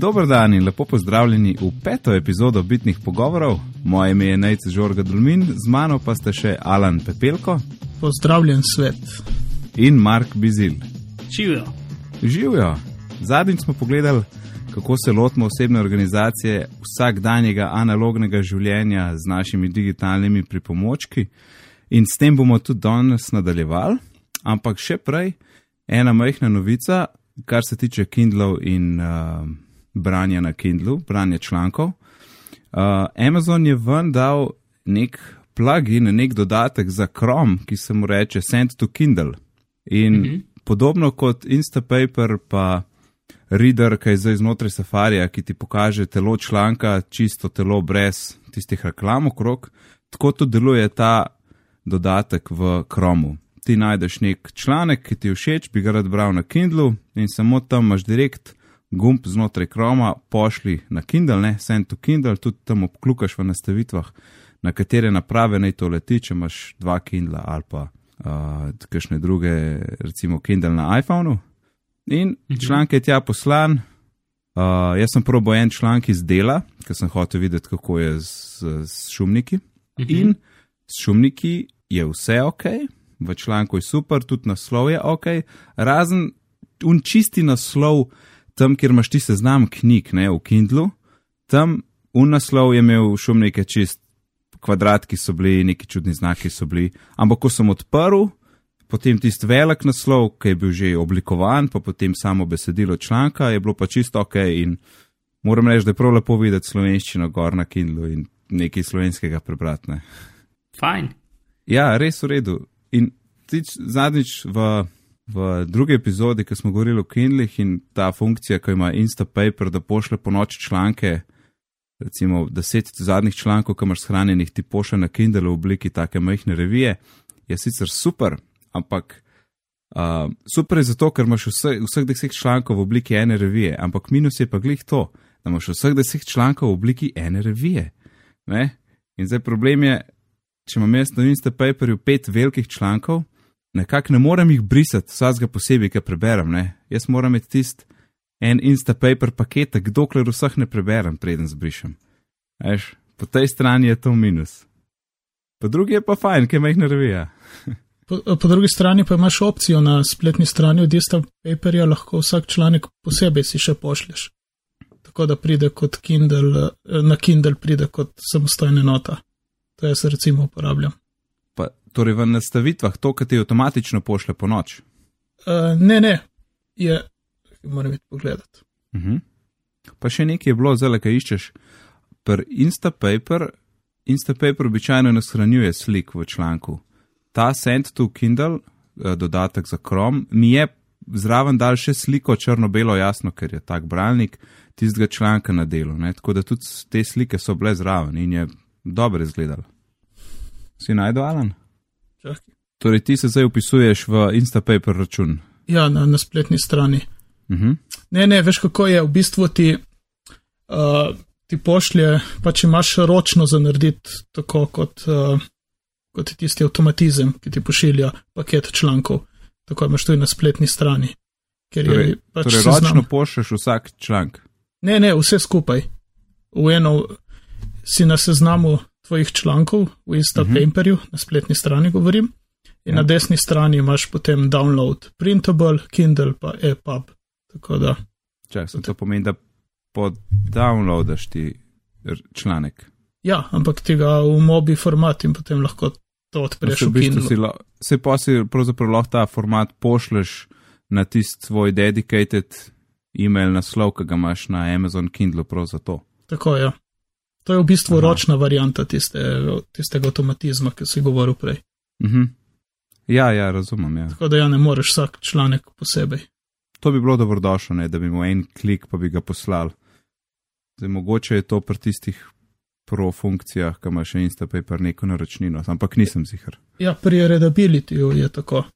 Dobro dan in lepo pozdravljeni v peto epizodo Bitnih pogovorov. Moje ime je Najc Žorga Dulmin, z mano pa ste še Alan Pepelko Pozdravljen svet. in Mark Bizil. Živijo. Živijo! Zadnjič smo pogledali, kako se lotimo osebne organizacije vsakdanjega analognega življenja z našimi digitalnimi pripomočki in s tem bomo tudi danes nadaljevali. Ampak še prej ena majhna novica, kar se tiče Kindlov in uh, branja na Kindlu, branja člankov. Uh, Amazon je ven dal nek plugin, nek dodatek za Chrome, ki se mu reče Send to Kindle. In mm -hmm. podobno kot Instapaper, pa Reader, ki je zdaj znotraj Safarija, ki ti pokaže telo članka, čisto telo brez tistih reklam okrog, tako tudi deluje ta dodatek v Chromu. Ti najdeš nek članek, ki ti je všeč, bi ga rad bral na Kindlu in samo tam imaš direkt gumb znotraj Chroma, pošli na Kindle, ne, send to Kindle, tudi tam obklukaš v nastavitvah, na katere naprave naj to leti, če imaš dva Kindla ali pa uh, kakšne druge, recimo Kindle na iPhonu. In članek je tja poslan. Uh, jaz sem probo en članek iz dela, ker sem hotel videti, kako je z, z šumniki. In s šumniki je vse ok, v članku je super, tudi naslov je ok, razen un čisti naslov, tam, kjer imaš ti seznam knjig, ne v Kindlu, tam un naslov je imel šumnike čist, kvadratki so bili, neki čudni znaki so bili, ampak ko sem odprl, potem tisti velik naslov, ki je bil že oblikovan, pa potem samo besedilo članka, je bilo pa čisto ok in moram reči, da je prav lepo videti slovenščino gor na Kindlu in nekaj slovenskega prebrati. Ne. Fajn. Ja, res v redu. In tič, zadnjič v, v drugi epizodi, ko smo govorili o Kindlih in ta funkcija, ki ima Instapaper, da pošle po noči članke, recimo deset zadnjih člankov, ki imaš shranjenih, ti pošle na Kindle v obliki take majhne revije, je sicer super, ampak uh, super je zato, ker imaš vse, vseh deset člankov v obliki ene revije, ampak minus je pa glih to, da imaš vseh deset člankov v obliki ene revije. Ne? In zdaj problem je, če imam jaz na Instapaperju pet velikih člankov, nekako ne morem jih brisati, vsakega posebej, ki preberem. Ne? Jaz moram imeti tisti en Instapaper paketek, dokler vseh ne preberem, preden zbrišem. Veš, po tej strani je to minus. Po drugi je pa fajn, ker me jih ne revija. Po, po drugi strani pa imaš opcijo na spletni strani od Dista Paperja, lahko vsak članek posebej si še pošlješ. Tako da pride kot Kindle, eh, na Kindle pride kot samostojna nota. To jaz recimo uporabljam. Torej v nastavitvah to, kar ti avtomatično pošle po noč. Uh, ne, ne, je, moram iti pogledat. Uh -huh. Pa še nekaj je bilo, zelo kaj iščeš. Pri Instapaper, Instapaper običajno ne shranjuje slik v članku. Ta Send to Kindle, eh, dodatek za Chrome, mi je zraven dal še sliko črno-belo, jasno, ker je tak bralnik tistega članka na delu. Ne? Tako da tudi te slike so bile zraven in je dobro izgledalo. Si najdel, Alan? Čakaj. Torej, ti se zdaj upisuješ v Instapaper račun. Ja, na, na spletni strani. Uh -huh. Ne, ne, veš kako je, v bistvu ti, uh, ti pošlje, pa če imaš ročno za narediti tako kot, uh, kot je tisti avtomatizem, ki ti pošilja paket člankov, tako imaš tudi na spletni strani. Ker Torej, je pač torej ročno pošlješ vsak članek. Ne, ne, vse skupaj. V eno si na seznamu tvojih člankov, v Instapaperju, uh -huh. na spletni strani govorim, in Ja. na desni strani imaš potem download, printable, Kindle pa EPUB. Tako da, Čakaj, to pomeni, da podownloadaš ti članek. ja, ampak tega v mobi format in potem lahko to odpreš Se, v v bistvu si, Kindle. lo, se pa si pravzaprav lahko ta format pošleš na tisti svoj dedicated e-mail naslov, ki ga imaš na Amazon Kindle, prav za to. Tako je. Ja. To je v bistvu Aha. Ročna varianta tiste, tistega avtomatizma, ki si govoril prej. Mhm. Ja, ja, razumem. Ja. Tako da ja ne moreš vsak članek posebej. To bi bilo dobrodošlo, ne, da bi mu en klik pa bi ga poslal. Zdaj, mogoče je to pri tistih pro funkcijah, ki ima še Instapaper neko naročnino, ampak nisem zihar. Ja, pri readabilityju je tako.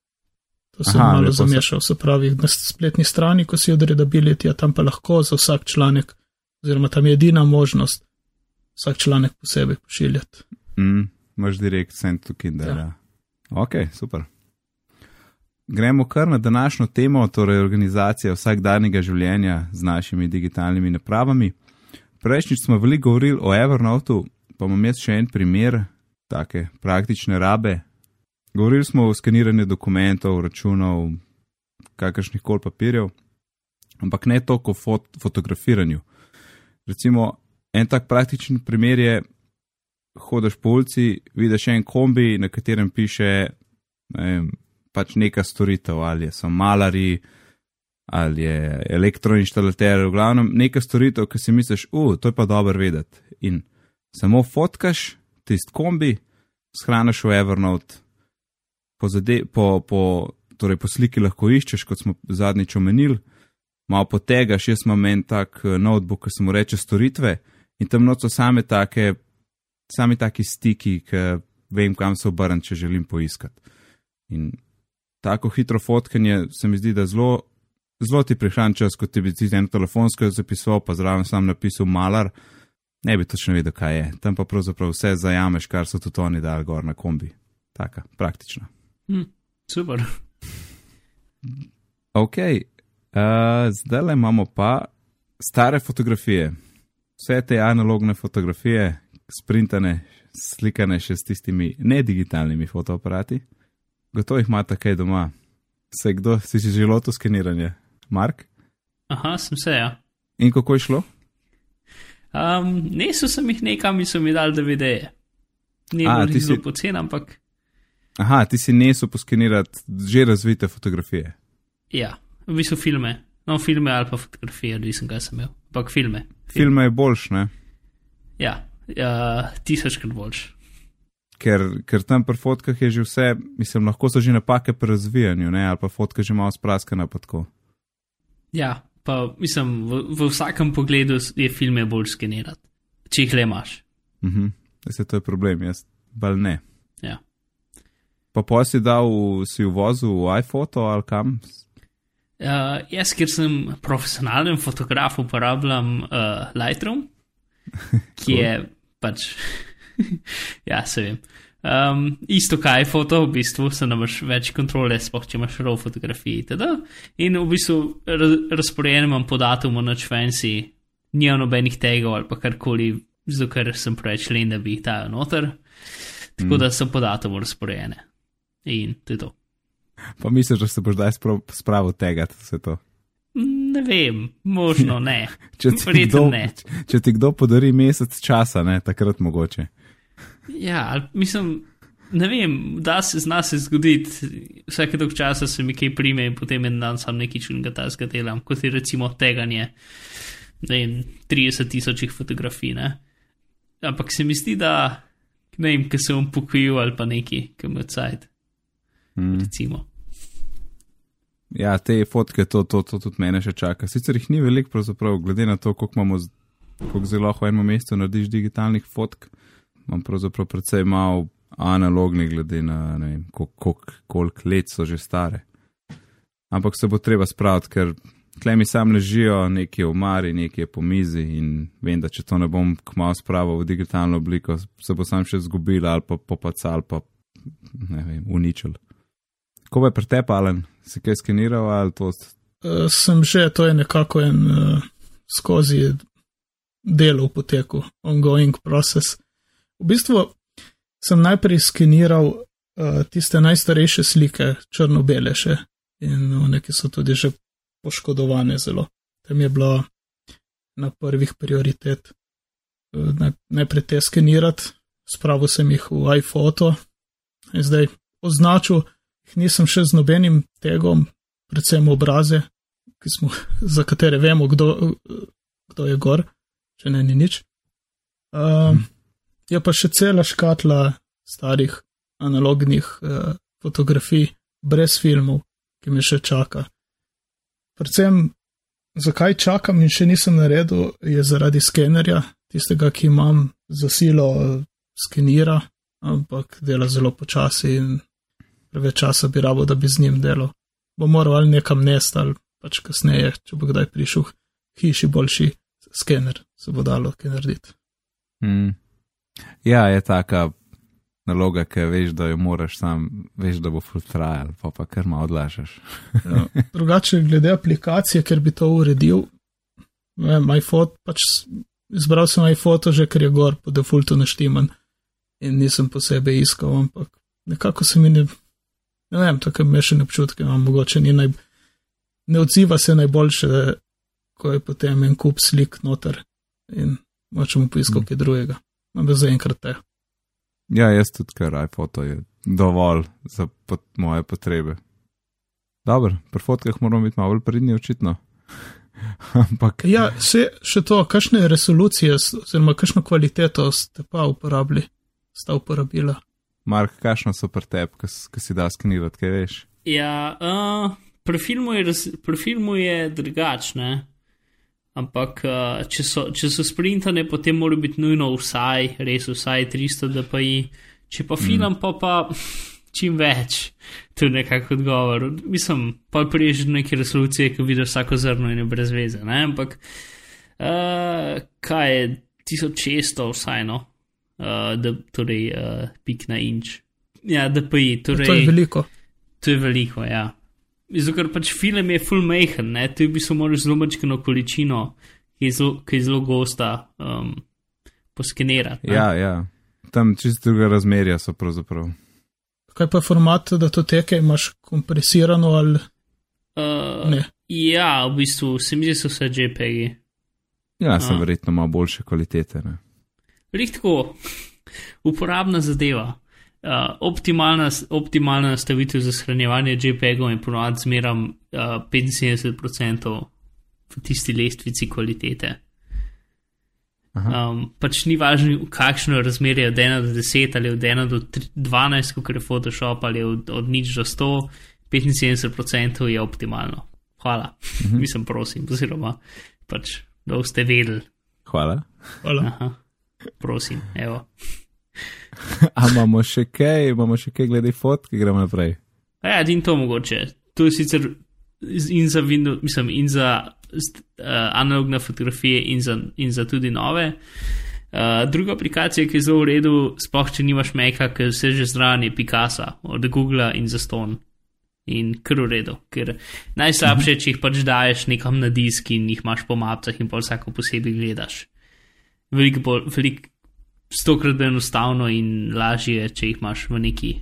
To sem Aha, malo zamešal, se pravi, na spletni strani, ko si od readabilityja, tam pa lahko za vsak članek, oziroma tam je edina možnost vsak članek posebej pošiljati. Mm, imaš direkt send to Kindle. Ja. Ja. Ok, super. gremo kar na današnjo temo, torej organizacija vsakdanjega življenja z našimi digitalnimi napravami. Prejšnjič smo veliko govorili o Evernotu, pa imam jaz še en primer take praktične rabe. Govorili smo o skeniranju dokumentov, računov, kakršnih koli papirjev, ampak ne toliko o fot fotografiranju. Recimo, en tak praktičen primer je, hodiš po ulici, vidiš en kombi, na katerem piše ne vem, pač neka storitev, ali so malari, ali je elektroinštalater, v glavnem neka storitev, ki si misliš, uf, to je pa dobro vedeti. In samo fotkaš tisti kombi, shraniš v Evernote, po, zade, po, po, torej po sliki lahko iščeš, kot smo zadnjič omenili, malo potegaš, jaz imam en tak eh, notebook, ki se mu reče storitve in tam noč so same take, sami taki stiki, ki vem, kam se obrnem, če želim poiskati. In tako hitro fotkanje se mi zdi, da zelo, zelo ti prihran čas, kot ti bi ti en telefonsko zapisal, pa zraven sam napisal malar, ne bi točno vedel, kaj je. Tam pa pravzaprav vse zajameš, kar so tudi oni dali gor na kombi. Taka, praktična. Hm, super. Ok, uh, zdaj le imamo pa stare fotografije. Vse te analogne fotografije, sprintane, slikane še s tistimi nedigitalnimi fotoaparati. Gotovo jih imate kaj doma. Se kdo si že želel to skeniranje? Mark? Aha, sem se, ja. In kako je šlo? Um, Nesel sem jih nekam in so mi dali DVD-je. Ni bilo zelo si- pocen, ampak Aha, ti si nesel poskenirati že razvite fotografije. ja, v bistvu filme. No, filme ali pa fotografije, odvisen, kaj sem imel. Ampak filme. Filme je boljš, ne? Ja, ja tisočkrat boljš. Ker, ker tam pri fotkah je že vse, mislim, lahko so že napake pri razvijanju, ne? ali pa fotka že malo spraskana pa tako. Ja, pa mislim, v, v vsakem pogledu je filme bolj skenirati, če jih le imaš. Mhm, se to je problem, jaz bal ne. Ja. Pa pa si dal, si v vozu v iPhoto ali kam? Uh, jaz, ker sem profesionalen fotograf, uporabljam uh, Lightroom, ki je pač. ja, se vem. Um, isto kaj foto, v bistvu se namaš več kontrole, sploh če imaš raw fotografije. itd. In v bistvu raz, razporejen imam po datumu noč fancy, nijo nobenih tegov ali pa karkoli, zato ker sem preveč len, da bi jih dal noter. Tako mm. da so po datumu razporejene. In to je to. Pa misliš, da se boš zdaj sprav- spravil tega, vse to. Ne vem, možno ne. Če ti, kdo, ne. če ti kdo podari mesec časa, ne, takrat mogoče. Ja, mislim, ne vem, da se zna se zgoditi, vsake dolg časa se mi kaj prime in potem en dan sam nekaj čudnega tazga delam, kot je recimo teganje, ne vem, 30 tisočih fotografij, ne. Ampak se mi zdi, da, ne vem, ki se bom pokojil ali pa neki, ki me odsajt, Mm. recimo. Ja, te fotke, to, to, to tudi mene še čaka. Sicer jih ni veliko, pravzaprav, glede na to, koliko imamo, koliko zelo v enem mesecu narediš digitalnih fotk, imam pravzaprav precej malo analognih, glede na ne vem, koliko, koliko, koliko let so že stare. Ampak se bo treba spraviti, ker tle mi sam ležijo, nekje v mari, nekje po mizi in vem, da če to ne bom kmalo spravil v digitalno obliko, se bo sam še zgubil ali pa popacal ali pa ne vem, uničil. Ko pa je pretepalen, si kaj skeniral ali to? Uh, sem že, to je nekako en uh, skozi delo v poteku, ongoing process. V bistvu sem najprej skeniral uh, tiste najstarejše slike, črno-bele še, in one, ki so tudi že poškodovane zelo. Tam je bila na prvih prioritet uh, naj, najprej te skenirati, spravil sem jih v iPhoto in zdaj označil, nisem še z nobenim tegom, predvsem obraze, smo, za katere vemo, kdo, kdo je gor, če ne ni nič. Um, je pa še cela škatla starih analognih uh, fotografij, brez filmov, ki me še čaka. Predvsem, zakaj čakam in še nisem naredil, je zaradi skenerja, tistega, ki imam za silo, eh, skenira, ampak dela zelo počasi in preveč časa bi rabo, da bi z njim delal. Bo moral ali nekam nest ali pač kasneje, če bo kdaj prišel hiši boljši skener, se bo dalo kaj narediti. Hmm. Ja, je taka naloga, ki veš, da jo moraš sam, veš, da bo full trial, pa pa kar malo odlažeš. Ja. Drugače, glede aplikacije, ker bi to uredil, ne, iPhone, pač izbral sem iPhone že, ker je gor po defaultu naštiman in nisem posebej iskal, ampak nekako se mi ne, ne vem, tako mešane občutke imam, mogoče ni naj, ne odziva se najboljše, ko je potem en kup slik noter in močemo poiskati mm. kaj drugega. Ampak zaenkrat te. Ja, jaz tudi, ker iPhone je dovolj za pot moje potrebe. Dobro, pri fotkah moramo biti malo pridni, očitno. Ampak. Ja, še, še to, kakšne resolucije, oziroma kakšno kvaliteto ste pa uporabili, sta uporabila. Mark, kakšno so pri tebi, ki si da skenirati, kaj veš? Ja, uh, pri filmu je, filmu je drugačne. Ampak, uh, če, so, če so sprintane, potem mora biti nujno vsaj, res vsaj 300 dpi. Če pa film, mm. pa pa čim več, to je nekako odgovor. Mislim, pa prijež do neke resolucije, ki vidiš vsako zrno in je brez veze. Ne? Ampak, uh, kaj je 1600 vsaj, no, uh, da, torej uh, pik na inč. Ja, dpi, torej. To je veliko. To je veliko, ja. Zato, ker pač film je full mehen, tu bi se moral zelo mačkano količino, ki je zelo, ki je zelo gosta, um, poskenirati. Ja, ja, tam čisto druga razmerja so pravzaprav. Kaj pa format, da to teke imaš kompresirano ali? Uh, ne. Ja, v bistvu se mi zdi, so vse JPG. Ja, sem uh. verjetno malo boljše kvalitete. Rihtko, uporabna zadeva. Uh, optimalna, optimalna nastavitev za shranjevanje JPEG-ov in ponovadi zmeram uh, 75% v tisti lestvici kvalitete. Um, pač ni važno, kakšno je razmerje od 1 do 10 ali od 1 do 12, kot je Photoshop ali od, od nič do 100, 75% je optimalno. Hvala, uh mhm. -huh. mislim, prosim, oziroma pač, da boste vedeli. Hvala. Hvala. Aha, prosim, evo. Ampak imamo še kaj, imamo še kaj glede fotk, gremo naprej. Ja, in to mogoče. To je sicer in za Windows, mislim, in za uh, analogne fotografije, in za, in za tudi nove. Uh, druga aplikacija, ki je zelo v redu, spoh če nimaš Maca, ker vse že zraven je Picasso od Google in za Stone. In kar v redu, ker najslabše, če jih pač daješ nekam na disk in jih imaš po mapah in pa vsako posebej gledaš. Veliko, veliko stokrat bolj enostavno in lažje, če jih imaš v neki.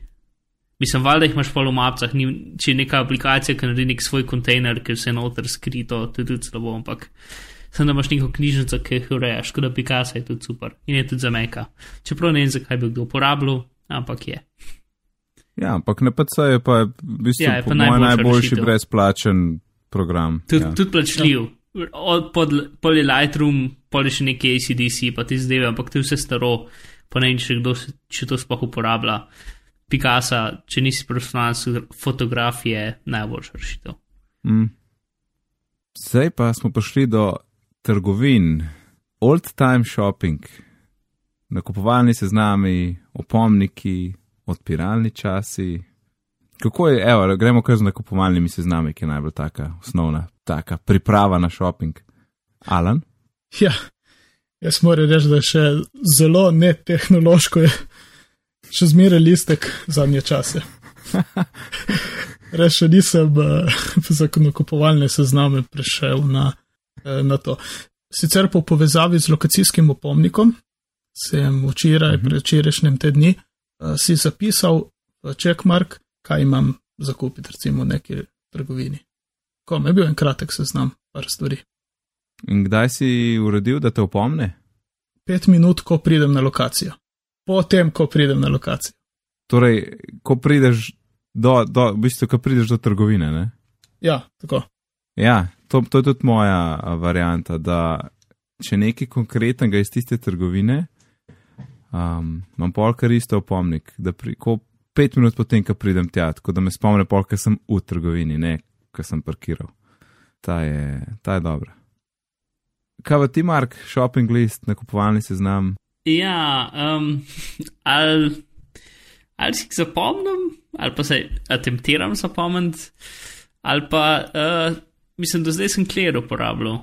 Mislim, valjda jih imaš pa v mapah, ni, če je neka aplikacija, ki naredi nek svoj kontejner, ker se je noter skrito, to je tudi slabo, ampak sem da imaš neko knjižnico, ki jih urejaš, škoda Picasso je tudi super in je tudi za meka. Čeprav ne vem, zakaj bi kdo uporabljal, ampak je. Ja, ampak na PC je pa v bistvu ja, pa moj najboljši rešitev. brezplačen program. Tud, ja. Tudi plačljiv. Od pod, pod Lightroom pa še neki ACDC, pa ti zdaj, ampak je vse staro, pa ne vem, če kdo če to sploh uporablja. Picasso, če nisi profesionalen fotograf, je najboljša rešitev. Mm. Zdaj pa smo prišli do trgovin, old time shopping, nakupovalni seznami, opomniki, odpiralni časi. Kako je, evo, gremo kar z nakupovalnimi seznami, ki je najbolj taka osnovna, taka priprava na shopping. Alan? Ja, jaz moram reči, da je še zelo netehnološko, še zmeraj listek zadnje čase. Reče, nisem uh, za nakupovalne sezname prišel na, uh, na to. Sicer po povezavi z lokacijskim opomnikom sem včeraj, -huh. predvčerajšnjem tedni, uh, si zapisal v checkmark, kaj imam za kupiti, recimo v neki trgovini. Ko me je bil en kratek seznam, par stvari. In kdaj si uredil, da te opomne? Pet minut, ko pridem na lokacijo. Potem, ko pridem na lokacijo. Torej, ko prideš do, do, v bistvu, ko prideš do trgovine, ne? Ja, tako. Ja, to, to je tudi moja varianta, da če nekaj konkretnega iz tiste trgovine, um, imam polkar isto opomnik, da pri, ko pet minut potem, ko pridem tja, tako da me spomne polkar sem v trgovini, ne, ko sem parkiral. Ta je, ta je dobra. Kaj pa ti, Mark, shopping list, nakupovalni seznam? Ja, um, ali, ali si jih zapomnim, ali pa se attemptiram zapomniti, ali pa uh, mislim, da zdaj sem kler uporabljal,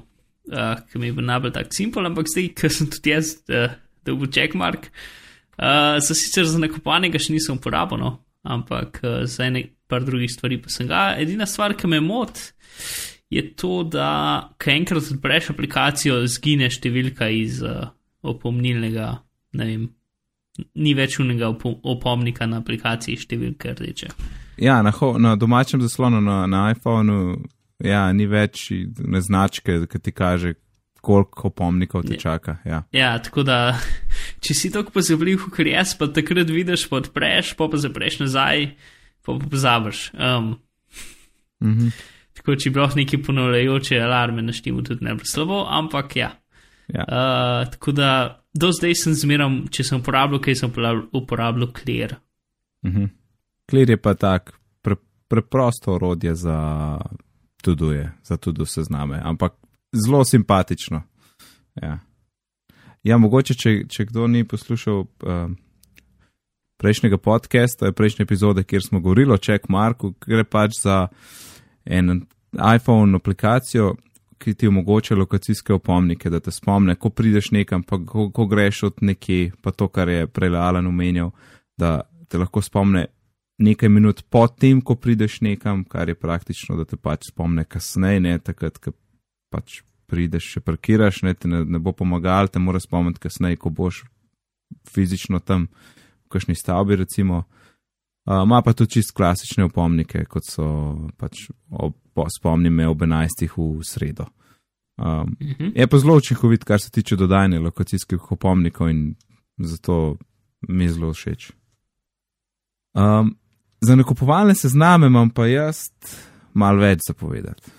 uh, ki mi je bil najbolj tak simpel, ampak zdaj, ker sem tudi jaz, uh, da bo checkmark, Uh, za sicer za nakupovanje ga še nisem uporabil, no, ampak uh, za ene par drugih stvari pa sem ga. Edina stvar, ki me moti, je to, da ko enkrat odpreš aplikacijo, zgine številka iz uh, opomnilnega, ne vem, ni več unega opomnika na aplikaciji številke rdeče. Ja, na, na domačem zaslonu na, na iPhonu ja, ni več značke, ki ti kaže, koliko opomnikov te čaka. Ja. ja, tako da, če si tako pozabljiv, kot jaz, pa takrat vidiš, pa odpreš, pa pa zapreš nazaj, pa pa pozabiš. Um, mm -hmm. Tako če bi lahko neki ponavljajoče alarme naštemo, tudi ne bi slabo, ampak ja. ja. Uh, tako da, do zdaj sem zmeram, če sem uporabljal, kaj sem uporabljal, Clear. Mm -hmm. Clear je pa tak pre, preprosto orodje za tuduje, za tudu sezname, ampak zelo simpatično. Ja, ja mogoče, če, če kdo ni poslušal uh, prejšnjega podcasta, prejšnje epizode, kjer smo govorili o Check Marku, gre pač za en iPhone aplikacijo, ki ti omogoča lokacijske opomnike, da te spomne, ko prideš nekam, pa ko, ko greš od nekje, pa to, kar je prej Alan omenjal, da te lahko spomne nekaj minut potem, ko prideš nekam, kar je praktično, da te pač spomne kasneje, ne takrat, ko pač prideš, še parkiraš, ne, ne, ne bo pomagal, te mora spomniti kasneje, ko boš fizično tam v kakšni stavbi, recimo. Ima uh, pa tudi čist klasične opomnike, kot so pač ob, spomnim me ob 11. v sredo. Um, uh -huh. Je pa zelo učinkovit, kar se tiče dodajanja lokacijskih opomnikov in zato mi je zelo všeč. Um, za nakupovalne sezname imam pa jaz malo več zapovedati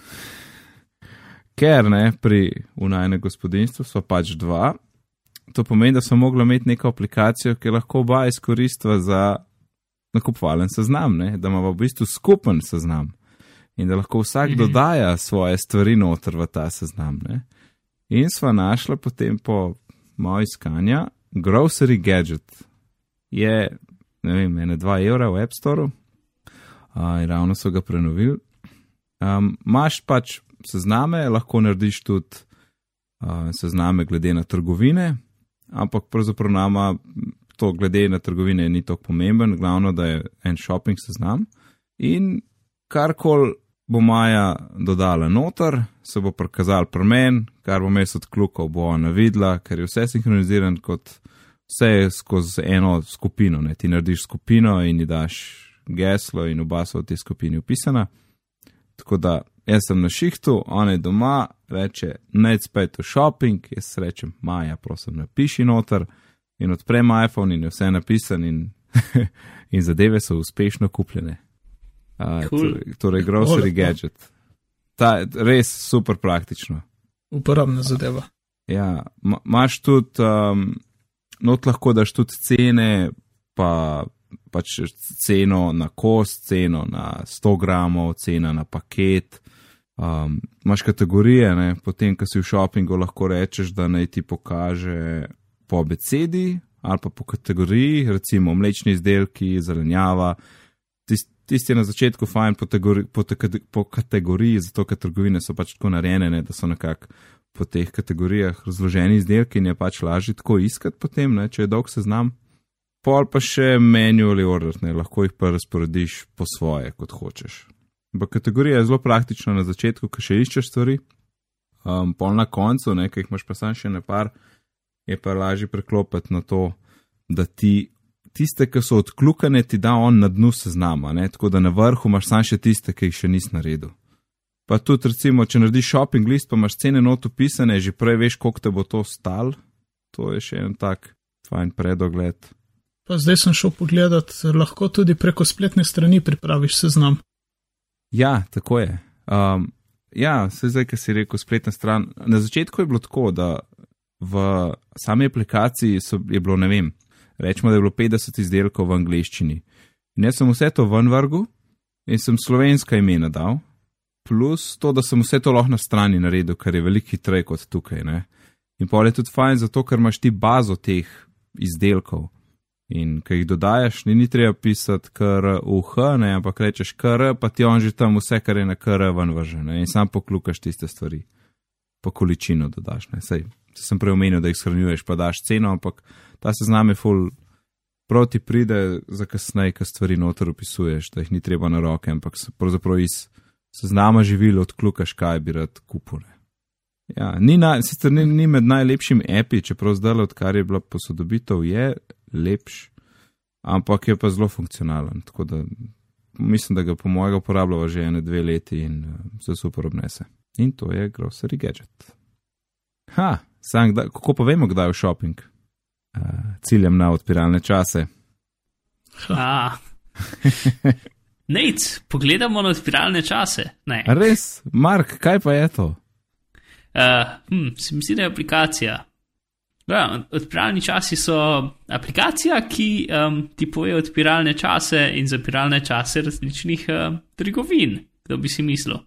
ker ne, pri unajnem gospodinstvu so pač dva. To pomeni, da smo mogli imeti neko aplikacijo, ki lahko oba izkoristva za nakupvalen seznam, ne? da imamo v bistvu skupen seznam in da lahko vsak mhm. dodaja svoje stvari noter v ta seznam. Ne? In sva našla potem po mojem iskanju Grocery Gadget. Je, ne vem, ene dva evra v App Store, uh, ravno so ga prenovili. Um, Maš pač sezname, lahko narediš tudi uh, sezname glede na trgovine, ampak pravzaprav nama to glede na trgovine ni tako pomemben, glavno, da je en shopping seznam. In karkoli bo Maja dodala noter, se bo prikazal premen, kar bo mes odklukal, bo ona videla, ker je vse sinhroniziran kot vse skozi eno skupino. Ne? Ti narediš skupino in ji daš geslo in oba so v tej skupini upisana. Tako da jaz sem na šihtu, on je doma, reče, nec spet v shopping, jaz rečem, Maja, prosim, napiši noter in odprem iPhone in je vse napisan in, in zadeve so uspešno kupljene. Uh, cool. Torej, torej grocery gadget. Ta, res super praktično. Uporabna zadeva. Ja, imaš tudi, um, not lahko daš tudi cene, pa pač ceno na kos, ceno na 100 gramov, cena na paket. Um, Máš kategorije, ne? potem, ko si v šopingu, lahko rečeš, da naj ti pokaže po abecedi ali pa po kategoriji, recimo mlečni izdelki, zelenjava. Tisti tist je na začetku fajn po, tegori, po, te, po kategoriji, zato ker trgovine so pač tako narejene, ne? da so nekako po teh kategorijah razloženi izdelki in je pač lažje tako iskati potem, ne? če je dolg seznam. Pol pa še manually order, ne? lahko jih pa razporediš po svoje, kot hočeš. V kategoriji je zelo praktično na začetku, ko še iščeš stvari, um, pol na koncu, nekaj jih imaš pa sam še ne par, je pa lažje preklopiti na to, da ti tiste, ki so odkljukane, ti da on na dnu seznama, ne? tako da na vrhu imaš sam še tiste, ki jih še nisi naredil. Pa tudi, recimo, če narediš shopping list, pa imaš cene not upisane, že prej veš, koliko te bo to stal. To je še en tak fajn predogled. Pa zdaj sem šel pogledat, lahko tudi preko spletne strani pripraviš seznam. Ja, tako je. Um, ja, se zdaj, ki si rekel, spletna stran. Na začetku je bilo tako, da v sami aplikaciji so, je bilo, ne vem, rečemo, da je bilo 50 izdelkov v angleščini. In jaz sem vse to ven vrgu in sem slovenska imena dal, plus to, da sem vse to lahko na strani naredil, kar je veliko hitreje kot tukaj. Ne? In pa je tudi fajn, zato ker imaš ti bazo teh izdelkov. In ki jih dodajaš, ni, ni treba pisati kar uh, ne, ampak rečeš kar, pa ti on že tam vse, kar je na kar ven vržene in sam poklukaš tiste stvari. Po količino dodaš. Sej, sem prej omenil, da jih shranjuješ, pa daš ceno, ampak ta seznam je full prav ti pride za kasneje, ko stvari noter opisuješ, da jih ni treba na roke, ampak se pravzaprav iz seznama živil odklukaš, kaj bi rad kupil. Ja, ni, na, sicer ni, ni med najlepšimi api, čeprav zdaj, odkar je bila posodobitev, je lepš, ampak je pa zelo funkcionalen. Tako da mislim, da ga po mojega uporabljava že ene dve leti in uh, se super obnese. In to je grocery gadget. Ha, sam, kdaj, kako pa vemo, kdaj je v shopping? Uh, ciljem na odpiralne čase. Nec, pogledamo na odpiralne čase. Ne. Res, Mark, kaj pa je to? Uh, hm, se mi zdi, da je aplikacija. Ja, odpiralni časi so aplikacija, ki um, ti poje odpiralne čase in zapiralne čase različnih uh, trgovin, kdo bi si mislil.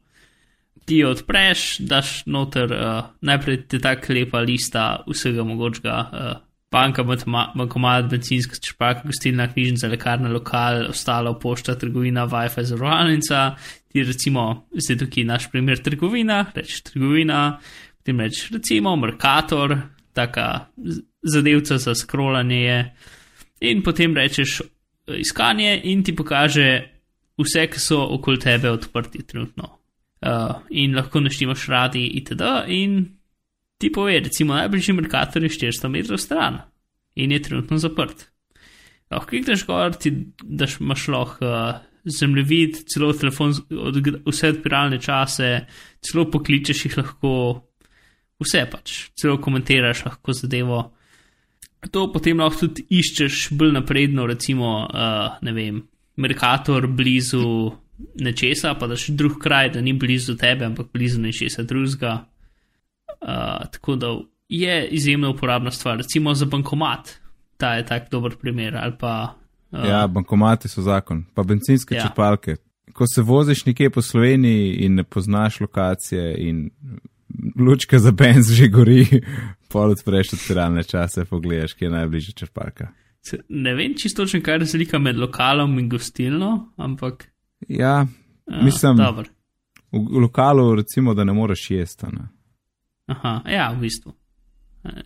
Ti jo odpreš, daš noter, uh, najprej ti ta lepa lista vsega mogočega. Uh, banka, bankomat, benzinska črpalka, gostilna, knjižnica, lekarna, lokal, ostalo, pošta, trgovina, Wi-Fi, zavarovalnica. Ti recimo, zdaj tukaj naš primer trgovina, rečeš trgovina, potem rečeš recimo Merkator, taka zadevca za scrollanje je. In potem rečeš iskanje in ti pokaže vse, ki so okoli tebe odprti trenutno. Uh, in lahko naštimaš radi itd. In ti pove, recimo, najbližji Merkator je 400 metrov stran in je trenutno zaprt. Lahko klikneš gor, ti daš maš lahko uh, zemljevid, celo telefon, od, vse odpiralne čase, celo pokličeš jih lahko, vse pač, celo komentiraš lahko zadevo. To potem lahko tudi iščeš bolj napredno, recimo, uh, ne vem, Merkator blizu nečesa, pa daš drug kraj, da ni blizu tebe, ampak blizu nečesa drugega. Uh, tako da je izjemno uporabna stvar, recimo za bankomat, ta je tak dober primer. Pa, uh, ja, bankomati so zakon, pa benzinske ja. črpalke. Ko se voziš nekje po Sloveniji in ne poznaš lokacije in lučka za benz že gori, pol odpreš odpiralne čase, pogledaš, kje je najbližja črpalka. Ne vem čisto, kaj je razlika med lokalom in gostilno, ampak. Ja, mislim, da v, v lokalu recimo, da ne moreš jesti. Ne? Aha, ja, v bistvu.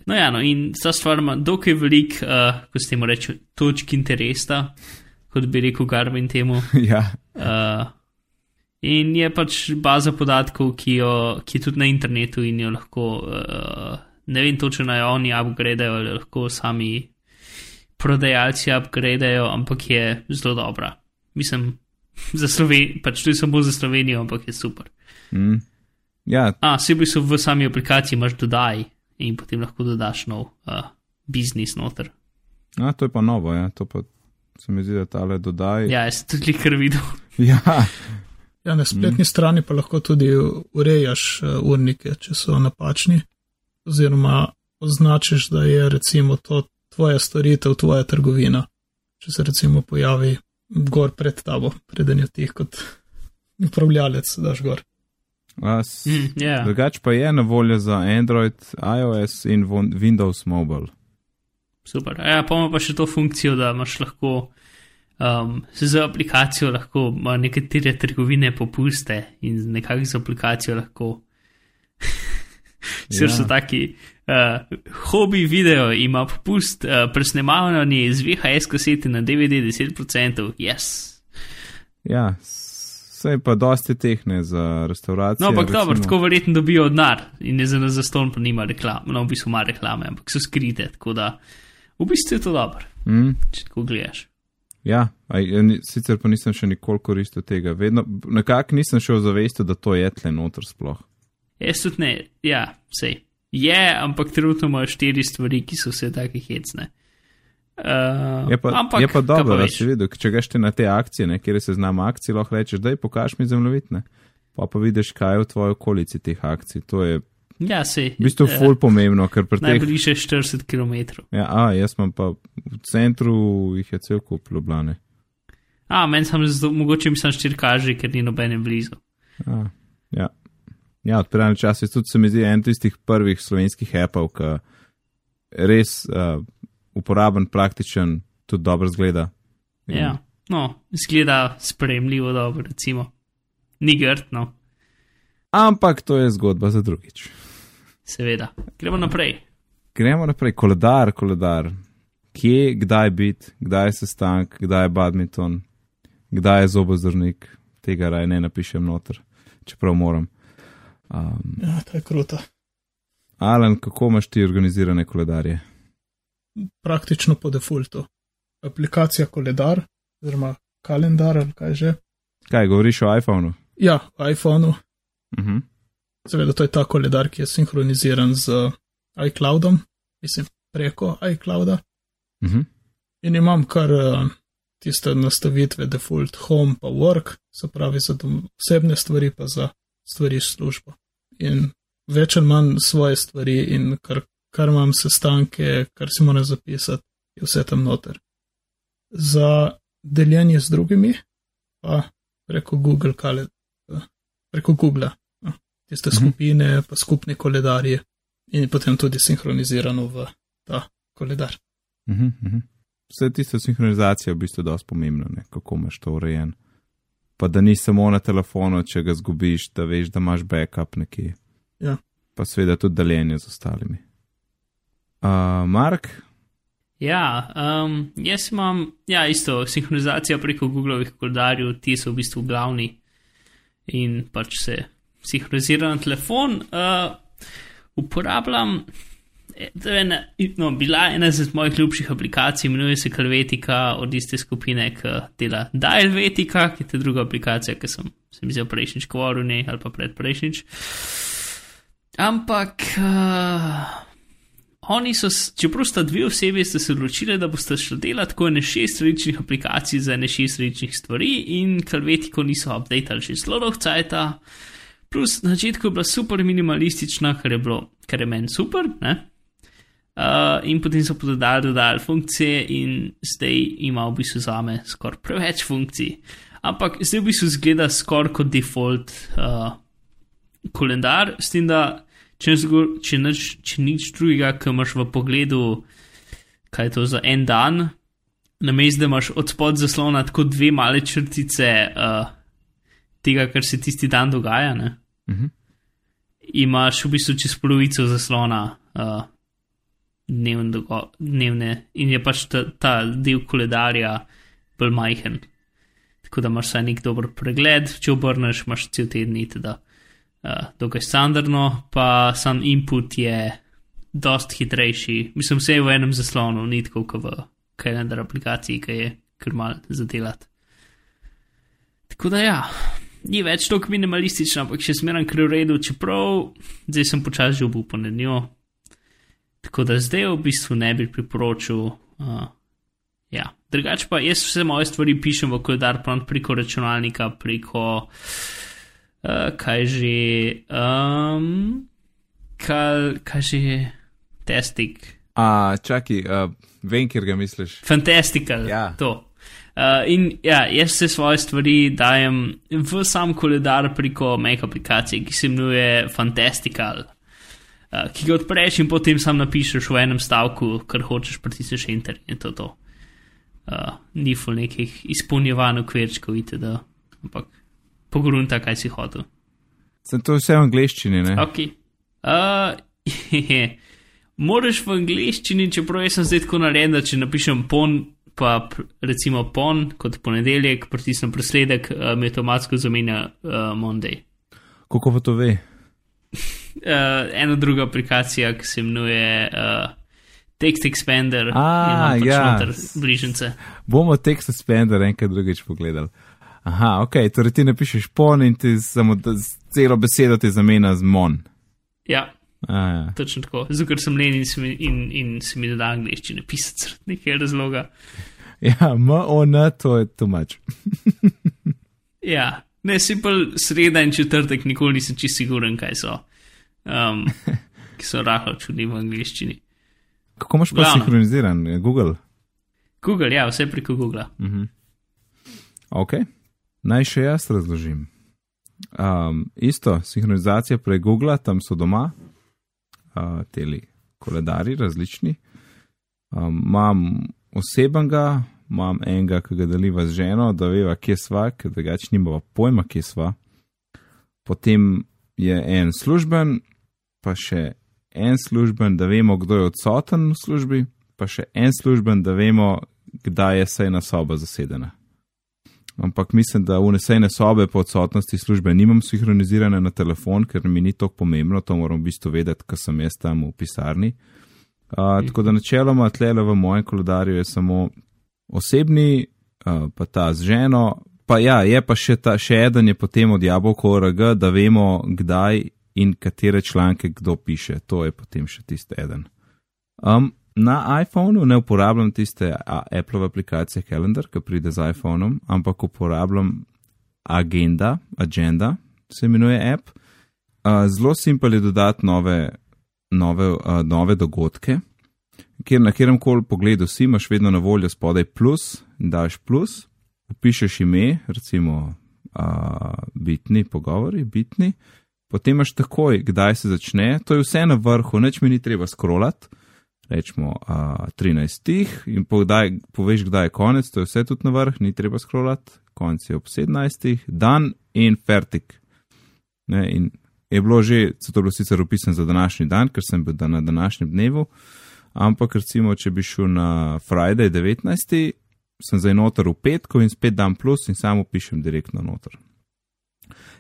No, ja, no, in ta stvar ima dokaj velik, uh, ko se temu reče, točk interesa, kot bi rekel Garvin temu. ja. Uh, in je pač baza podatkov, ki, jo, ki je tudi na internetu in jo lahko, uh, ne vem točno, naj oni upgradejo ali lahko sami prodajalci upgradejo, ampak je zelo dobra. Mislim, za Slovenijo, pač to je samo za Slovenijo, ampak je super. Mm. Ja. A, sebi so v sami aplikaciji, imaš dodaj in potem lahko dodaš nov uh, biznis noter. A, to je pa novo, ja. to pa se mi zdi, da tale dodaj. Ja, jaz tudi kar videl. ja. Ja, na spletni mm. strani pa lahko tudi urejaš uh, urnike, če so napačni, oziroma označiš, da je recimo to tvoja storitev, tvoja trgovina. Če se recimo pojavi gor pred tabo, preden je tih kot upravljalec, daš gor. Mm, yeah. Drugač pa je na voljo za Android, iOS in Windows Mobile. Super. Ja, pa ima pa še to funkcijo, da imaš lahko um, z aplikacijo lahko nekatere trgovine popuste in nekako z aplikacijo lahko. Sir so ja. taki, uh, hobi video ima popust, uh, presnemavanje iz VHS kasete na DVD 10%, yes. Ja, Vse pa dosti tehne za restauracijo. No, ampak dobro, tako verjetno dobijo denar in je za nas zaston, pa nima reklame, no, v bistvu ima reklame, ampak so skrite, tako da v bistvu je to dobro, mm. če tako gledaš. Ja, aj, sicer pa nisem še nikoli koristil tega, vedno, nekako nisem šel zavesti, da to je tle noter sploh. Jaz tudi ne, ja, vse. Je, ampak trenutno imajo štiri stvari, ki so vse take hecne. Uh, je pa, ampak, je pa dobro, da si videl, če greš na te akcije, ne, kjer se znam akcij, lahko rečeš, da je pokaž mi zemljevitne. Pa pa vidiš, kaj je v tvoji okolici teh akcij. To je ja, se, v bistvu uh, ful pomembno, ker pri teh. Najbližje 40 km. Ja, a, jaz imam pa v centru, jih je cel kup Ljubljane. A, meni sem zato, mogoče mi sem štir kaže, ker ni nobene blizu. A, ja, ja odpiranje časa je tudi, se mi zdi, en tistih prvih slovenskih apov, ki res. Uh, uporaben, praktičen, tudi dobro zgleda. In... Ja, no, zgleda spremljivo dobro, recimo. Ni grtno. Ampak to je zgodba za drugič. Seveda. Gremo naprej. Gremo naprej, koledar, koledar. kje, kdaj biti, kdaj je sestank, kdaj je badminton, kdaj je zobozdravnik, tega raj ne napišem noter, čeprav moram. Um, Ja, to je kruto. Alan, kako imaš ti organizirane koledarje? Praktično po defaultu. Aplikacija koledar, oziroma kalendar ali kaj že. Kaj govoriš o iPhonu? Ja, v iPhonu. Uh -huh. Seveda, to je ta koledar, ki je sinhroniziran z iCloudom, mislim, preko iClouda. Uh -huh. In imam kar uh, tiste nastavitve, default home pa work, se pravi za osebne stvari, pa za stvari s službo. In več ali manj svoje stvari, in kar, kar imam sestanke, kar si moram zapisati, je vse tam noter. Za deljenje z drugimi, pa preko Google, kale, eh, preko Google, tiste Mhm. skupine, pa skupne koledarje, in potem tudi sinhronizirano v ta koledar. Uh -huh. Vse tiste sinhronizacije je v bistvu dosti pomembno, ne? kako imaš to urejen. Pa da ni samo na telefonu, če ga zgubiš, da veš, da imaš backup nekje. Ja. Pa seveda tudi deljenje z ostalimi. Uh, Mark, Ja, um, jaz imam, ja, isto, sinhronizacija preko Googlovih koledarjev, ti so v bistvu glavni in pač se sinhronizira na telefon. Uh, uporabljam, eh, to je ena, no, bila ena iz mojih ljubših aplikacij, imenuje se Kalvetika od iste skupine, ki dela Dialvetika, ki je ta druga aplikacija, ki sem, sem vzel prejšnjič govoril, ne, ali pa predprejšnjič. Ampak. Uh, Oni so, čeprav sta dve osebi, sta se odločili, da boste šli delati tako ne šest različnih aplikacij za ne šest različnih stvari, in kalvetiko niso updatali že zelo dolgo cajta. Plus na začetku je bila super minimalistična, kar je bilo, kar je meni super, ne? Uh, in potem so pododali, dodali funkcije, in zdaj ima v bistvu za me skoraj preveč funkcij. Ampak zdaj v bistvu zgleda skoraj kot default uh, koledar, s tem, da če, zgo- če, nič, če nič drugega, ki imaš v pogledu, kaj je to za en dan, na mestu, da imaš od spod zaslona tako dve male črtice uh, tega, kar se tisti dan dogaja, ne? Mhm. imaš v bistvu čez polovico zaslona uh, dnevne, dogo- dnevne in je pač ta, ta del koledarja bolj majhen. Tako da imaš vsaj nek dober pregled, če obrneš, imaš cel teden itd. Uh, dokaj standardno, pa sam input je dost hitrejši. Mislim, vse je v enem zaslonu, ni tako kot v kalendar aplikaciji, ki je kar mal zadelati. Tako da ja, ni več tako minimalistična, ampak še smeram kar v redu, čeprav zdaj sem počasi že obupan nad njo. Tako da zdaj v bistvu ne bi priporočil. Uh, ja, drugače pa jaz vse moje stvari pišem v koledar preko računalnika, preko uh, kaj že, um, kaj, kaj že, testik, A, čakaj, uh, vem, kjer ga misliš. fantastical, Ja. to. Uh, in ja, jaz se svoje stvari dajem v sam koledar preko Make aplikacije, ki se imenuje Fantastical, uh, ki ga odpreš in potem sam napišeš v enem stavku, kar hočeš, pritisneš enter in to. to. Uh, ni ful nekih izpolnjevanj okvirčkov, itd. Ampak pogrunta, kaj si hotel. Sem to vse v angleščini, ne? Ok. Uh, Moraš v angleščini, čeprav jaz sem zdaj tako narejen, da če napišem pon, pa recimo pon kot ponedeljek, pritisnem presledek, uh, mi avtomatsko zamenja uh, Monday. Kako pa to ve? Uh, ena druga aplikacija, ki se imenuje uh, Text Expander, A, ima pač ja. bližnjice. Bomo tekst suspender enkrat drugič pogledali. Aha, ok, torej ti napišeš pon in ti samo celo besedo ti zamenja z mon. Ja, A, ja. točno tako. Zato, ker sem len in se mi, in, in se mi ne da angliščine pisati zaradi nekega razloga. ja, M-O-N, to je too much. Ja, ne si pa sreda in četrtek, nikoli nisem čist siguren, kaj so. Um, ki so rahlo čudni v angliščini. Kako imaš pa Glavno. sinhroniziran? Google. Google, ja, vse preko Google. Ok, naj še jaz razložim. Um, isto, sinhronizacija prek Google, tam so doma, uh, teli koledari različni. Um, imam osebnega, imam enega, ki ga deliva z ženo, da veva, kje sva, ker drugače nimava pojma, kje sva. Potem je en služben, pa še en služben, da vemo, kdo je odsoten v službi, pa še en služben, da vemo, kdaj je sejna soba zasedena. Ampak mislim, da v nesejne sobe po odsotnosti službe nimam sinhronizirane na telefon, ker mi ni to pomembno, to moram v bistvu vedeti, ker sem jaz tam v pisarni. Uh, tako da načeloma tlele v mojem koledarju je samo osebni, uh, pa ta z ženo, pa ja, je pa še, ta, še eden je potem od jabolko ORG, da vemo, kdaj in katere članke kdo piše. To je potem še tisti eden. Um, na iPhonu ne uporabljam tiste Apple aplikacije Calendar, ki pride z iPhonom, ampak uporabljam Agenda, Agenda se imenuje app. Zelo simpel je dodati nove, nove, nove dogodke, kjer na katerem koli pogledu si imaš vedno na voljo spodaj plus, daš plus, upišeš ime, recimo bitni pogovori, bitni, potem imaš takoj, kdaj se začne, to je vse na vrhu, neč mi ni treba scrollati rečemo uh, 13 in podaj, poveš, kdaj je konec, to je vse tudi na vrh, ni treba scrollati, konec je ob 17, dan in fertik. Ne, in je bilo že, so to bilo sicer opisano za današnji dan, ker sem bil dan na današnjem dnevu, ampak recimo, če bi šel na Friday 19, sem zdaj noter v petko in spet dan plus in samo pišem direktno noter.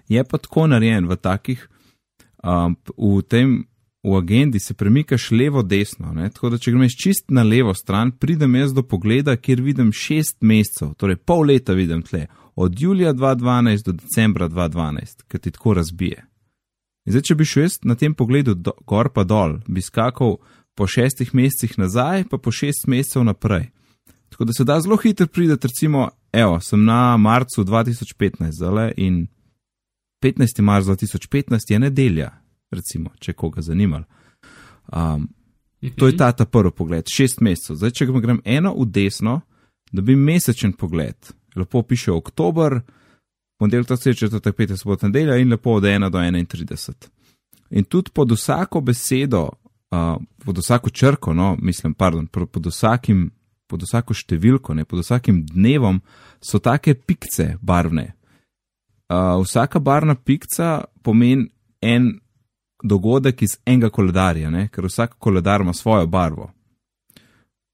Je pa tako narejen v takih, um, v tem v agendi se premikaš levo-desno. Tako da, če greš čist na levo stran, pridem jaz do pogleda, kjer vidim šest mesecev, torej pol leta vidim tle, od julija 2012 do decembra 2012, ki ti tako razbije. In zdaj, če bi šel jaz na tem pogledu do, gor pa dol, bi skakal po šestih mesecih nazaj, pa po šest mesecev naprej. Tako da se da zelo hitro prideti, recimo, evo, sem na marcu 2015 zale in 15. marca 2015 je nedelja, recimo, če koga zanima. Um, to je ta, ta prvi pogled, šest mesecev. Zdaj, če grem eno v desno, dobim mesečen pogled. Lepo piše oktober, ponedeljek, to je četrtek, petek, sobota, nedelja in lepo od 1 do 31. In tudi pod vsako besedo, uh, pod vsako črko, no, mislim, pardon, pod vsakim. Pod vsako številko, ne, pod vsakim dnevom so take pikce barvne. Uh, vsaka barvna pikca pomeni en dogodek iz enega koledarja, ne? ker vsak koledar ima svojo barvo.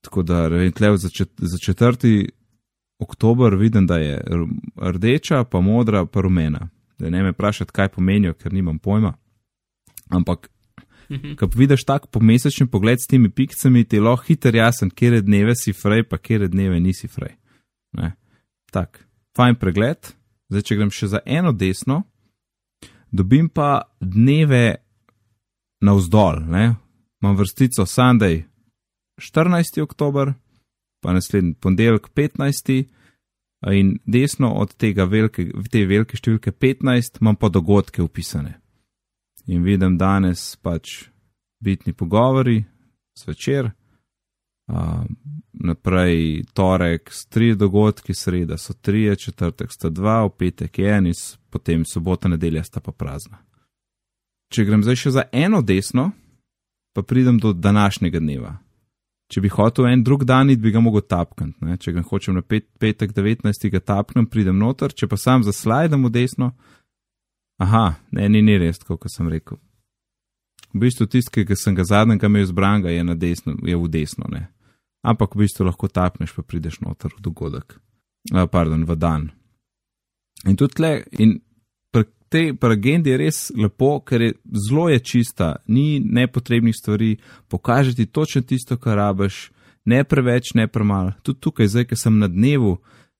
Tako da, vem, tle za, čet, za četrti oktober vidim, da je rdeča, pa modra, pa rumena. Da ne me vprašati, kaj pomenijo, ker nimam pojma. Ampak, mhm. ko vidiš tak pomesečni pogled s temi pikcami, ti je lahko hiter jasen, kje dneve si frej, pa kje dneve nisi frej. Ne? Tak, fajn pregled. Zdaj, če grem še za eno desno, dobim pa dneve navzdol. Ne? Imam vrstico Sunday 14. oktober, pa naslednji ponedeljek 15. in desno od tega velike, te velike številke 15 imam pa dogodke upisane. In vidim danes pač bitni pogovori, zvečer, uh, naprej torek s tri dogodki, sreda so tri, četrtek sta dva, v petek je en, potem sobota, nedelja sta pa prazna če grem zdaj še za eno desno, pa pridem do današnjega dneva. Če bi hotel en drug dan, bi ga mogel tapkati. Če ga hočem na pet, petek 19. ga tapkam, pridem noter, če pa sam zaslajdem v desno. Aha, ne, ni, ni res, kot sem rekel. V bistvu tisti, ki sem ga zadnjega imel izbran, je, desno, je v desno. Ne? Ampak v bistvu lahko tapneš, pa prideš noter v dogodek. Uh, pardon, v dan. In tudi tle, in tej agendi je res lepo, ker je zelo je čista, ni nepotrebnih stvari, pokaže ti točno tisto, kar rabiš, ne preveč, ne premalo. Tudi tukaj, zdaj, ki sem na dnevu,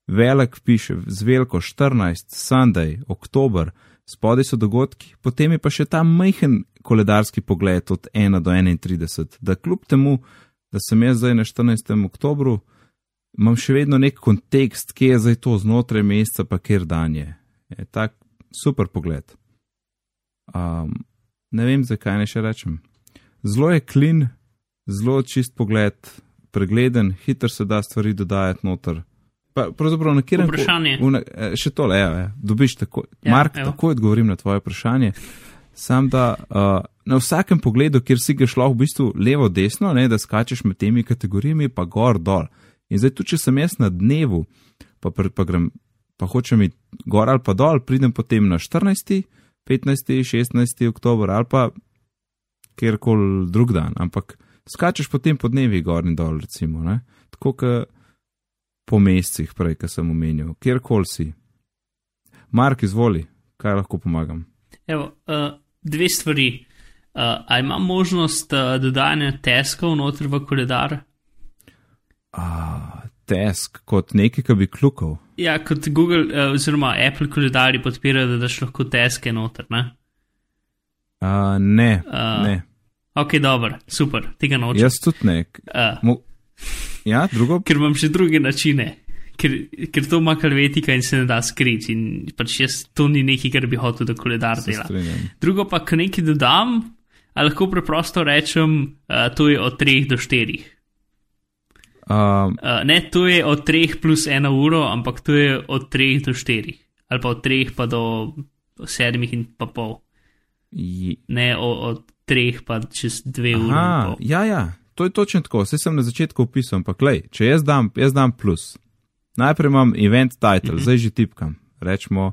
velik piše z veliko 14, Sunday, oktober, spodaj so dogodki, potem je pa še ta majhen koledarski pogled od 1 do 31, da kljub temu, da sem jaz zdaj na 14. oktobru, imam še vedno nek kontekst, kje je zdaj to znotraj meseca, pa kjer dan je. je tak, super pogled. Um, ne vem, zakaj ne še rečem. Zelo je klin, zelo čist pogled, pregleden, hitro se da stvari dodajati noter. Pa, pravzaprav na kjer vprašanje. Eh, še tole, ja, ja. dobiš tako. Ja, Mark, evo. tako odgovorim na tvoje vprašanje. Sam da uh, na vsakem pogledu, kjer si ga šlo v bistvu levo, desno, ne, da skačeš med temi kategorijami, pa gor, dol. In zdaj, tu če sem jaz na dnevu, pa, pa grem pa hočem iti gor ali pa dol, pridem potem na 14., 15., 16. oktober ali pa kjerkoli drug dan. Ampak skačeš potem po dnevi gor in dol, recimo, ne? tako kot po mesecih, prej, ki sem omenil, kjerkoli si. Mark, izvoli, kaj lahko pomagam. Evo, uh, dve stvari. Uh, a ima možnost uh, dodajanja teskov noter v koledar? A, tesk kot nekaj, ki bi klukal. Ja, kot Google uh, oziroma Apple koledarji podpirajo, da daš lahko teske noter, ne? A, ne, Uh, ne. Ok, dobro, super, tega nočem. Jaz tudi ne. Uh, Mo ja, drugo. ker imam še druge načine, ker, ker to ima kalvetika in se ne da skriti. In pač jaz to ni nekaj, kar bi hotel, da koledar Se dela. strinjam. Drugo pa, ko nekaj dodam, a lahko preprosto rečem, uh, to je od 3 do 4. Um, Uh, ne, to je od 3 plus 1 uro, ampak to je od 3 do 4. Ali pa od 3 pa do 7 in pa pol. ji- Ne o, od 3 pa čez 2 ure. ja, ja, to je točno tako. Vse sem na začetku opisal, ampak lej, če jaz dam, jaz dam plus. Najprej imam event title, mm -hmm. zdaj že tipkam. Rečemo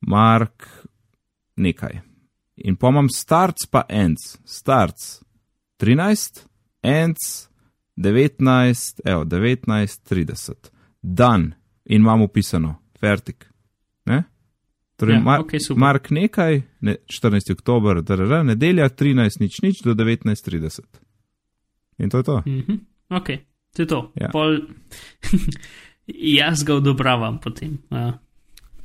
Mark nekaj. In pa imam starts pa ends. Starts 13, ends 19, evo 19, 30. Dan in imam upisano, fertik. Ne? Torej, Ja, Mar super. Mark nekaj, ne, 14. oktober, drr, nedelja 13, nič, nič do 19.30. In to je to. Mhm. Ok, to je to. Ja. Pol, jaz ga odobravam potem, uh,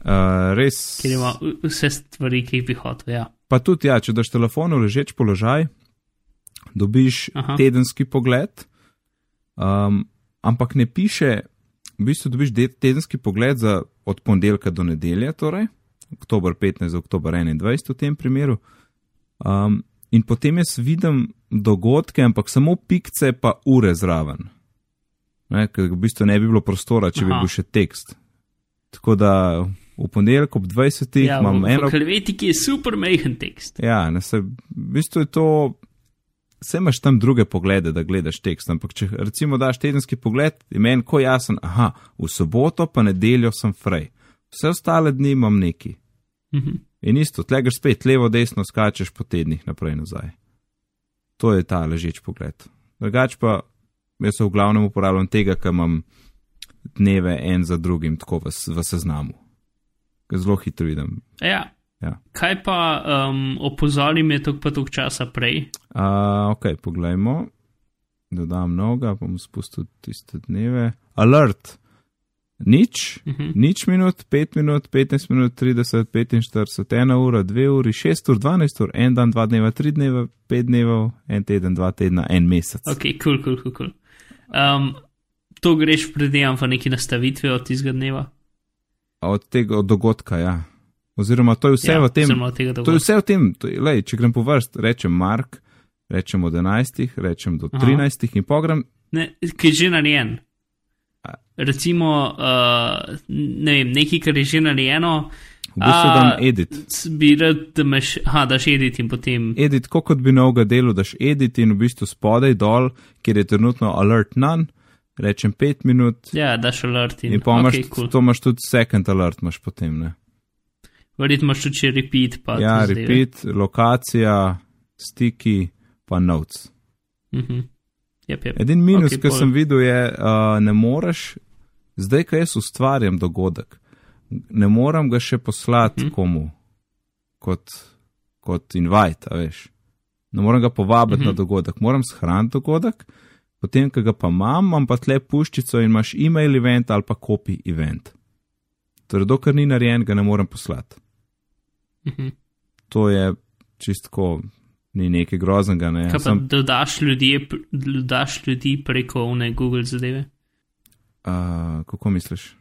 Uh, res. ker ima vse stvari, ki jih bi hotel. Ja. Pa tudi, ja, če daš telefon v ležeč položaj, dobiš. Aha. tedenski pogled, um, ampak ne piše, v bistvu dobiš de- tedenski pogled za od ponedeljka do nedelje, torej oktober 15 do oktober 21 v tem primeru. Um, in potem jaz vidim dogodke, ampak samo pikce pa ure zraven. Ne, ker v bistvu ne bi bilo prostora, če bi Aha. bil še tekst. Tako da v ponedeljek ob 20. Ja, imam v, eno v kalvetiki je super majhen tekst. Ja, ne, se, v bistvu je to. Vse imaš tam druge poglede, da gledaš tekst, ampak če recimo daš tedenski pogled, je meni ko jasen, aha, v soboto pa nedeljo sem frej, vse ostale dni imam neki. Mhm. In isto, tle greš spet levo, desno, skačeš po tednih naprej in nazaj. To je ta ležeč pogled. Drugač pa jaz se v glavnem uporabljam tega, ker imam dneve en za drugim, tako v, v seznamu. Zelo hitro vidim. Ja. Ja. Kaj pa um, opozori me tok pa tok časa prej? Uh, ok, poglejmo. Dodam novega, bom spustil tiste dneve. Alert. Nič, Uh -huh. nič minut, 5 minut, 15 minut, 30, 45, 1 ura, 2 uri, 6 ur, 12 ur, 1 dan, 2 dneva, 3 dneva, 5 dneva, 1 teden, 2 tedna, 1 mesec. Ok, kul, kul, kul. to greš predejam v neki nastavitvi od tistega dneva. Od tega od dogodka, ja. Oziroma, to je vse ja, v tem. To je vse v tem. Je, lej, če grem po vrst, rečem Mark, rečem od 11, rečem do Aha. 13 in pogram. Ne, ki je že narejen. Recimo, uh, ne vem, nekaj, kar je že narejeno, V bistvu A, dam edit. bi rad, da imaš, ha, daš edit in potem. edit, kot kot bi novega delu, daš edit in v bistvu spodaj dol, kjer je trenutno alert none, rečem 5 minut. Ja, daš alert in, In pa imaš, okay, cool. to imaš tudi second alert, imaš potem. Ne? Verjetno imaš tudi repeat. Pa Ja, repeat, lokacija, stiki, pa notes. Mhm. Yep, yep. Edin minus, Ok, okay, ki sem videl, je, uh, ne moreš, zdaj, ko jaz ustvarjam dogodek, ne morem ga še poslati Mhm. mm. komu kot, kot invite, veš. Ne morem ga povabiti mm -hmm. na Mhm. dogodek, moram shraniti dogodek, potem, ko ga pa imam, imam pa tle puščico in imaš e-mail event ali pa copy event. Torej, dokler ni narejen, ga ne morem poslati. Mhm. To je čistko, ni nekaj groznega. Ne. Kaj pa Sam, dodaš ljudi, dodaš ljudi preko one Google zadeve? uh, kako misliš?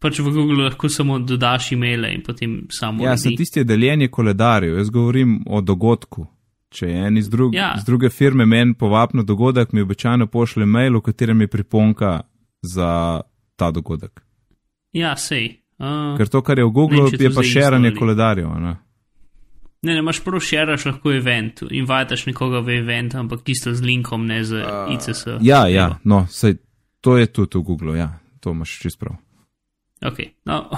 Pač v Google lahko samo dodaš e-maile in potem samo. Ja, sem tisti je deljenje koledarjev, jaz govorim o dogodku. Če je en iz, drug, Ja. iz druge firme meni povab na dogodek, mi običajno pošlje mail, v katerem je priponka za ta dogodek. ja sej. Uh, Ker to, kar je v Google, je pa ali- koledarjev. a Ne? ne, ne, imaš prav šeraš lahko event, invitaš nekoga v event, ampak isto z linkom, ne z uh, ICS. Ja, ja, no, sej, to je tudi v Google, ja, to imaš čist prav. Ok, no,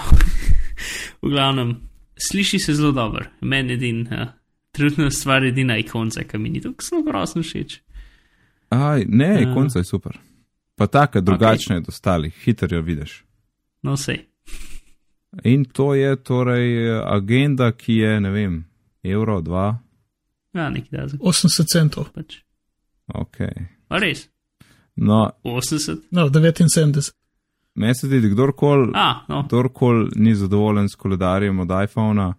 v glavnem, sliši se zelo dobro, meni edin, uh, trenutna stvar je edina ikonca, ki mi ni tako zelo grozno všeč. Aj, ne, Ja. konca je super. Pa taka drugačna je od ostalih, hitro jo vidiš. No, vse. In to je torej eh, agenda, ki je, ne vem, evro, dva, Ja, neki da za 80 centov, pač. ok. A res? No, 80? no, 79. meni se zdi, kdorkoli no, kdorkoli ni zadovoljen s koledarjem od iPhona,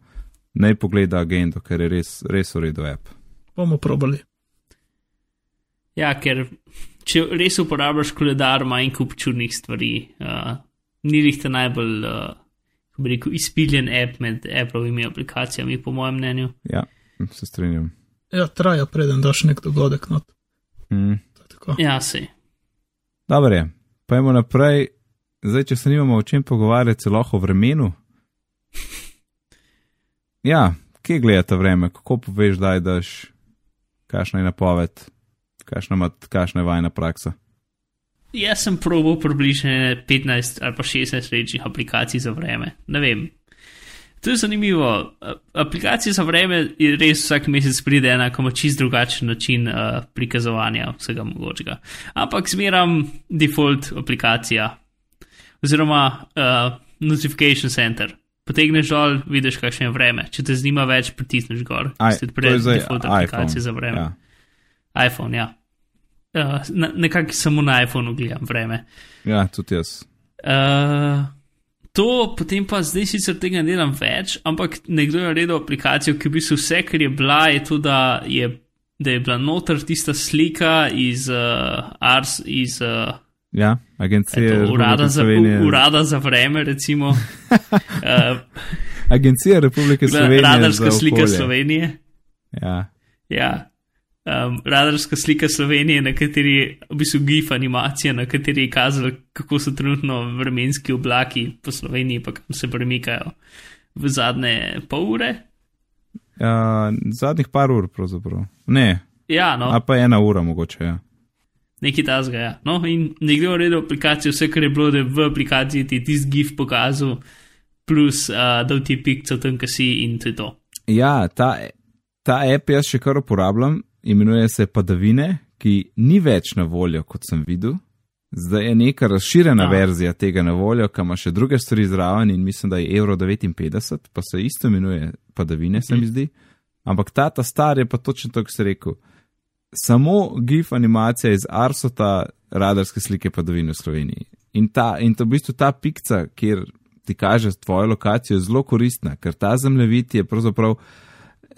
naj pogleda agendo, ker je res, res v redu app. Bomo probali. ja, ker če res uporabljaš koledar, ima en kup čudnih stvari. Uh, ni jih ta najbolj, uh, bi rekel, izpiljen app med Appleovimi aplikacijami, po mojem mnenju. Ja, se strinjam. Ja, traja, preden daš nek dogodek. No, Mm. to je tako. Ja, sej. Dobro je, pojmo naprej. Zdaj, če se nimamo o čem pogovarjati, lahko o vremenu. Ja, kje gledate vreme, kako poveš, da daš, kakšna je napoved, kakšna, mat, kakšna je vajna praksa. Jaz sem probil približno 15 ali pa 16 različnih aplikacij za vreme. Ne vem. To je zanimivo. Aplikacije za vreme res vsak mesec pride ena, ko ima čist drugačen način uh, prikazovanja vsega mogočega. Ampak zmeram default aplikacija oziroma uh, notification center. Potegneš dol, vidiš, kakšno je vreme. Če te zanima več, pritisneš gor. Aj, to je zdaj default iPhone. aplikacije za vreme. Ja. iPhone, ja. Uh, nekako samo na iPhonu gledam vreme. ja, tudi jaz. Uh, to potem pa zdaj sicer tega ne delam več, ampak nekdo je naredil aplikacijo, ki v bistvu vse, kar je bila, je to, da je, da je bila noter tista slika iz uh, Ars, iz uh, Ja, agencije. eto, urada, za, u, urada za vreme, recimo. uh, Agencija Republike Slovenije. radarska slika. Slovenije. Ja, Ja. Um, radarska slika Slovenije, na kateri v bistvu GIF animacija, na kateri je kazalo, kako so trenutno vremenski oblaki po Sloveniji, pa kam se premikajo v zadnje pol ure. ja, zadnjih par ur, pravzaprav. Ne, Ja, no, a pa ena ura mogoče. Ja. nekaj tasga. Ja. No, in nekdo je naredil aplikacijo, vse kar je bilo, da je v aplikaciji ti tisti GIF pokazal, plus uh, da ti je pikcal tam, ki si in to je to. Ja, ta, ta app jaz še kar uporabljam, imenuje se Padavine, ki ni več na voljo, kot sem videl. Zdaj je neka razširjena Ja. verzija tega na voljo, ki ima še druge stvari zraven in mislim, da je evro 59, pa se isto imenuje Padavine, se mi zdi. Ampak ta, ta star je pa točno to, kar si rekel. Samo GIF animacija iz Arsota radarske slike padavine v Sloveniji. In, ta, in to v bistvu ta pikca, kjer ti kaže tvojo lokacijo, je zelo koristna, ker ta zemljevid je pravzaprav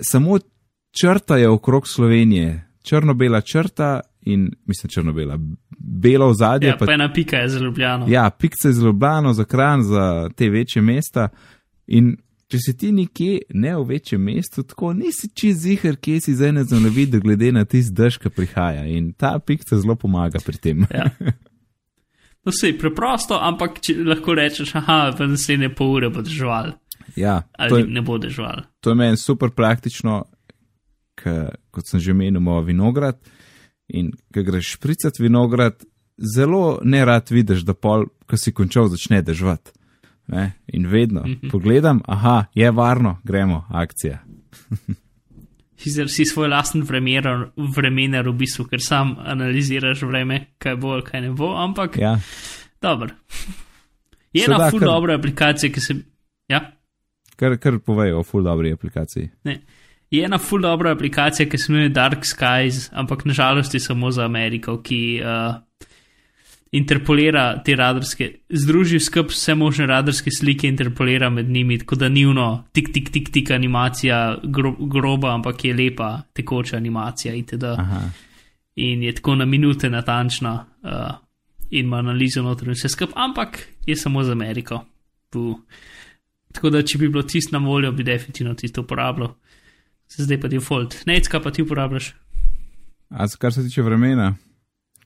samo črta je okrog Slovenije, črno-bela črta in mislim črno-bela, belo ozadje. Ja, pa ena pika je zelo ljubljena. Ja, pikce za Ljubljano, za Kran, za te večje mesta. In če si ti nekje ne v večjem mestu, tako nisi čez zihar, kje si zdaj na zemljevidu, glede na tisti dež, ki prihaja. In ta pikca zelo pomaga pri tem. Ja. No, sej preprosto, ampak lahko rečeš, aha, v naslednje pol ure bo držal, Ja, ali je, ne bo držal. to je meni super praktično, kot sem že menil, imamo vinograd. In ko greš špricati vinograd, zelo ne rad vidiš, da pol, ko si končal, začne dežvati. Ne? In vedno mm -hmm. pogledam, aha, je varno, gremo, akcija. Sicer si svoj lasten vremenar, vremenar v bistvu, ker sam analiziraš vreme, kaj bo kaj ne bo, ampak Ja, dobro. Je Se da ena ful kar- dobra aplikacija, ki se. Ja, kar, kar povejo o full dobri aplikaciji. ne. Je ena ful dobra aplikacija, ki se imenuje Dark Skies, ampak nažalost je samo za Ameriko, ki uh, interpolira te radarske, združi skup vse možne radarske slike, interpolira med njimi, tako da nivno tik, tik, tik, tik animacija, gro, groba, ampak je lepa, tekoča animacija itd. Aha. in je tako na minute natančna uh, in ima analizo noter in vse skupaj, ampak je samo za Ameriko. Puh. Tako da, če bi bilo tisto na voljo, bi definitivno tisto uporabljal. Zdaj pa default. Necka pa ti uporabljaš. A kar se tiče vremena,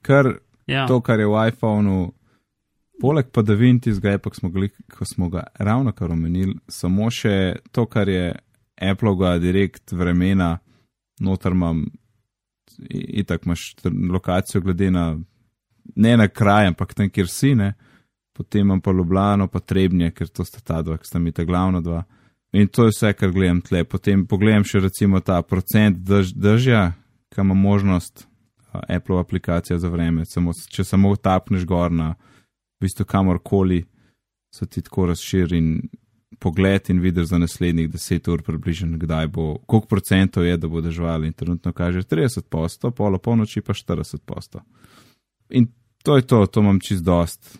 kar Ja, to, kar je v iPhonu, poleg padavin tistega, ko smo, ga, ko smo ga ravno kar omenili, samo še to, kar je Apple-ga direkt vremena, noter imam, in tako imaš lokacijo glede na, ne na kraj, ampak tam, kjer si, ne. Potem imam pa Ljubljano, pa Trebnje, ker to sta ta dva, ki sta mi ta glavna dva. In to je vse, kar gledam tle. Potem pogledam še recimo ta procent drž, držja, ki ima možnost Apple aplikacija za vreme. Samo, če samo tapneš gor na, v bistvu kamorkoli, se ti tako razširi in pogled in vidiš za naslednjih 10 ur približno, kdaj bo, koliko procentov je, da bo dežval in trenutno kaže 30 posto, polo polnoči pa 40 posto. In to je to, to imam čist dost.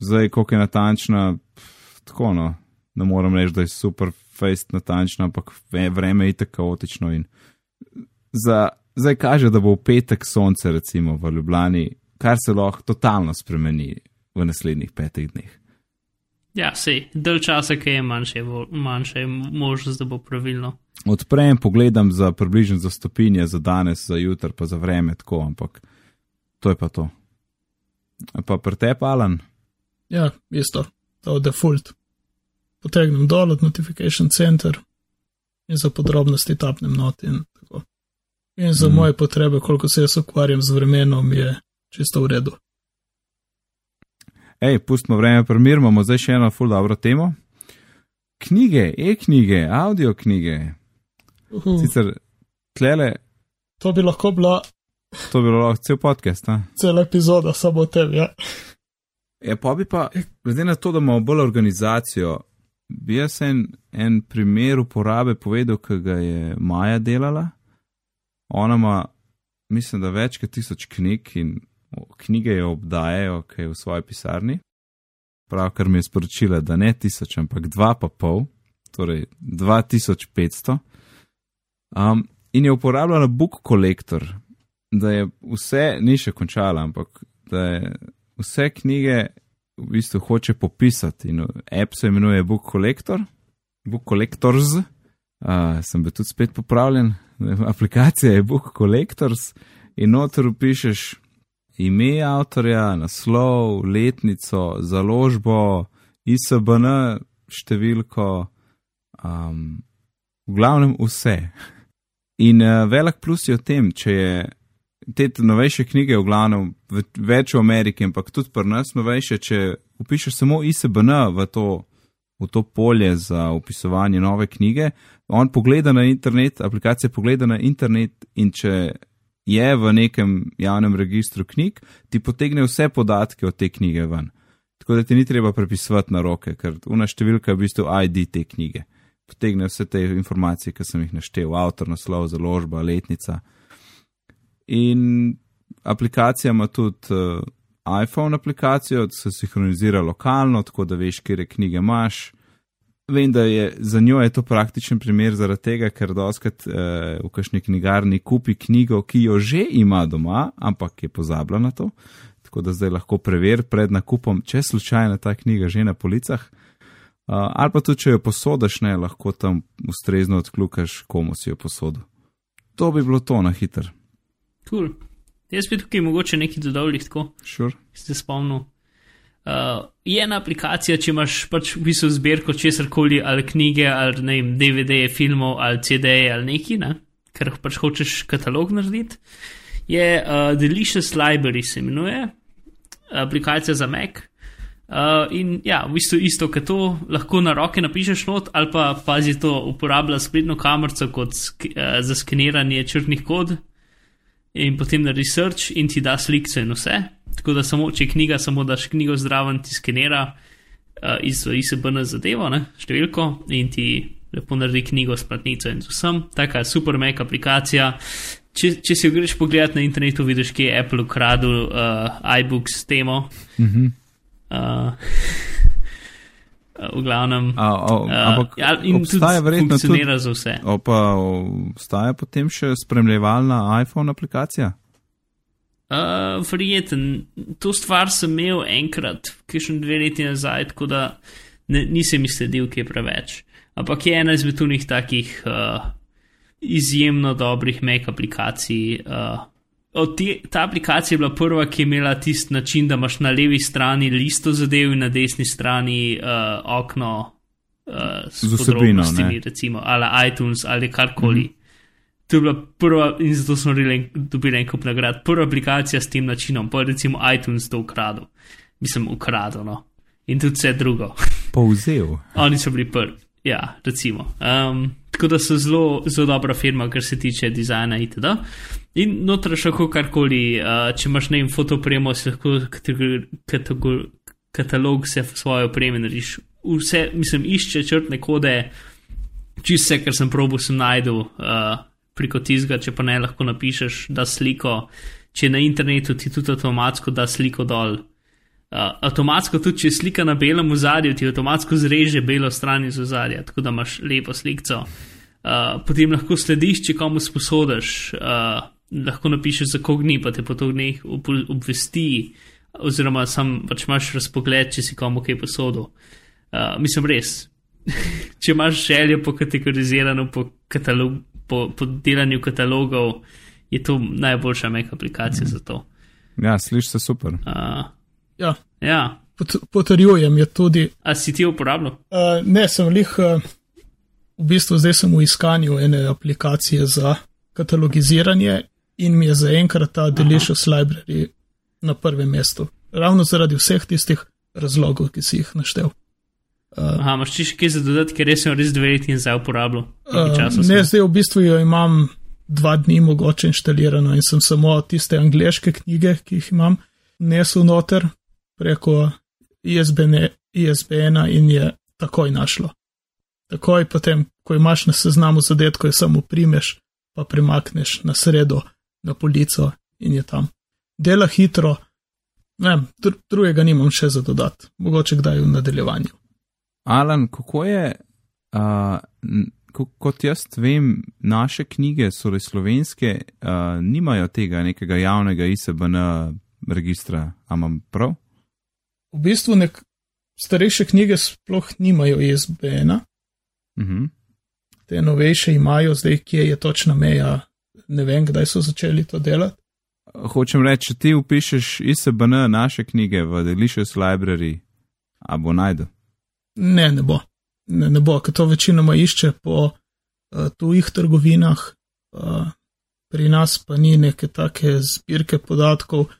Zdaj, koliko je natančna, pff, tako no, ne moram reči, da je super face natančna, ampak vreme je tako kaotično in za, zdaj kaže, da bo v petek sonce recimo v Ljubljani, kar se lahko totalno spremeni v naslednjih petih dneh. Ja, sej, del časa, ki je manjše, manjše možnost, da bo pravilno. Odprem, pogledam za približno za stopinje, za danes, za jutr, pa za vreme, tako, ampak to je pa to. Pa pretep, Alan? Ja, isto, to je default. Potegnem dol od Notification Center in za podrobnosti tapnem not in tako. In za mm. moje potrebe, koliko se jaz ukvarjam z vremenom, je čisto v redu. Hej, pustimo vreme, primir, imamo zdaj še eno full dobro temo. Knjige, e-knjige, audio knjige. Uhu. Sicer tlele, To bi lahko bila to bi bilo lahko cel podcast. A? cela epizoda samo o tem. Ja. Ja, pa bi pa, glede na to, da imamo bolj organizacijo, bi jaz en, en primer uporabe povedal, ki ga je Maja delala. Ona ima, mislim, da več kot tisoč knjig in knjige jo obdajajo, kaj je v svoji pisarni. Pravkar mi je sporočila, da ne tisoč, ampak dva pa pol, torej 2500. Um, in je uporabljala Book Collector, da je vse, ni še končala, ampak da je vse knjige v bistvu hoče popisati. In app se imenuje Book Collector, Book Collectors, uh, sem bil tudi spet popravljen, aplikacija je Book Collectors in noter pišeš ime avtorja, naslov, letnico, založbo, ISBN, številko, um, v glavnem vse. In uh, velik plus je v tem, če je te novejše knjige, v glavnem več v Ameriki, ampak tudi pri nas novejše, če upišeš samo ISBN v to, v to polje za upisovanje nove knjige, on pogleda na internet, aplikacija pogleda na internet in če je v nekem javnem registru knjig, ti potegne vse podatke od te knjige ven. Tako da ti ni treba prepisovati na roke, ker una številka je v bistvu ID te knjige. Potegne vse te informacije, ki sem jih naštel, avtor, naslov, založba, letnica. In aplikacija ima tudi uh, iPhone aplikacijo, se sinhronizira lokalno, tako da veš, kje knjige imaš. Vem, da je za njo je to praktičen primer zaradi tega, ker doskrat uh, v kakšni knjigarni kupi knjigo, ki jo že ima doma, ampak je pozabila na to. Tako da zdaj lahko preveri pred nakupom, če slučajno ta knjiga že na policah. Uh, ali pa tudi, če jo posodiš, ne lahko tam ustrezno odklukaš, komu si jo posodil. To bi bilo to na hiter. Cool. Jaz bi tukaj mogoče nekaj dodal, tako Sure. ste spomnil. Uh, je ena aplikacija, če imaš pač v bistvu zbirko česar koli, ali knjige, ali ne vem, DVD-je, filmov, ali CD-je, ali neki, ne? ker pač hočeš katalog narediti. Je uh, Delicious Library, se imenuje, aplikacija za Mac. Uh, in ja, v bistvu isto, kot to, lahko na roke napišeš not, ali pa pazi to, uporablja spletno kamerico kot sk uh, za skeniranje črnih kod in potem na research in ti da slikce in vse. Tako da samo, če je knjiga, samo daš knjigo zdraven, ti skenira uh, iz ISBN zadevo, ne, številko in ti lepo naredi knjigo s platnico in z vsem. Taka super Mac aplikacija. Če, če si jo greš pogledat na internetu, vidiš, kje je Apple ukradel uh, iBooks temo. Mhm. Uh, v glavnem. A, a, ampak ja, obstaja verjetno tudi, za vse. o, pa obstaja potem še spremljevalna iPhone aplikacija? Uh, Verjeten, to stvar sem imel enkrat, ki še dve leti nazaj, tako da ne, nisem izsledil, ki je preveč. Ampak je ena izmed tunih takih uh, izjemno dobrih Mac aplikacij. Uh, te, ta aplikacija je bila prva, ki je imela tisti način, da imaš na levi strani listo zadev in na desni strani uh, okno uh, s Z podrobnostmi, recimo, ali iTunes ali karkoli. Mm -hmm. To je bila prva, in zato smo dobili, en kup nagrad, prva aplikacija s tem načinom, pa recimo iTunes to ukradel, mislim, ukradel, no. in tudi vse drugo. Povzel. Oni so bili prvi. Ja, recimo. Um, tako da so zelo, zelo dobra firma, kar se tiče dizajna itd. In noter še lahko karkoli, uh, če imaš ne vem, fotopremo, si lahko katalog, katalog se svoje opreme narediš. Vse, mislim, išče črtne kode, čist vse, kar sem probo, sem najdel uh, preko tizga, če pa ne lahko napišeš, da sliko, če na internetu ti tudi avtomatsko da sliko dol. Uh, avtomatsko tudi, če slika na belem ozadju, ti avtomatsko zreže belo stran iz ozadja, tako da imaš lepo sliko. Uh, potem lahko slediš, če komu sposodiš, uh, lahko napišeš, za kog ni, pa te potogne obvesti, oziroma sam pač imaš razpogled, če si komu kaj posodil. Uh, mislim, res. če imaš željo po kategoriziranju, po, katalog, po, po delanju katalogov, je to najboljša meka aplikacija mm. za to. Ja, slišiš se super. Uh, Ja, ja. Pot, potrjujem, je tudi. A si ti uporabljal? Uh, ne, sem lih, uh, v bistvu zdaj sem v iskanju ene aplikacije za katalogiziranje in mi je zaenkrat ta Delicious Aha. Library na prvem mestu. Ravno zaradi vseh tistih razlogov, ki si jih naštel. Uh, Aha, imaš še kaj za dodati, ker res sem res dve leti in zdaj uporabljal? Uh, ne, zdaj v bistvu jo imam dva dni mogoče inštalirano in sem samo tiste angliške knjige, ki jih imam, nesel noter, preko ISBN-a ISBN in je takoj našlo. Takoj potem, ko imaš na seznamu zadetkov, je samo primeš, pa premakneš na sredo, na polico in je tam. Dela hitro, ne, dr drugega nimam še za dodati, mogoče kdaj v nadaljevanju. Alan, kako je, uh, kot jaz vem, naše knjige, so res slovenske, uh, nimajo tega nekega javnega ISBN registra, imam prav? V bistvu nek starejše knjige sploh nimajo ISBN-a. Uh mhm. -huh. Te novejše imajo, zdaj kje je točna meja, ne vem, kdaj so začeli to delati. Hočem reči, če ti upišeš ISBN naše knjige v Delicious Library, a bo najdu? Ne, ne bo. Ne, ne bo, ker to večinoma išče po uh, tujih trgovinah, uh, pri nas pa ni neke take zbirke podatkov,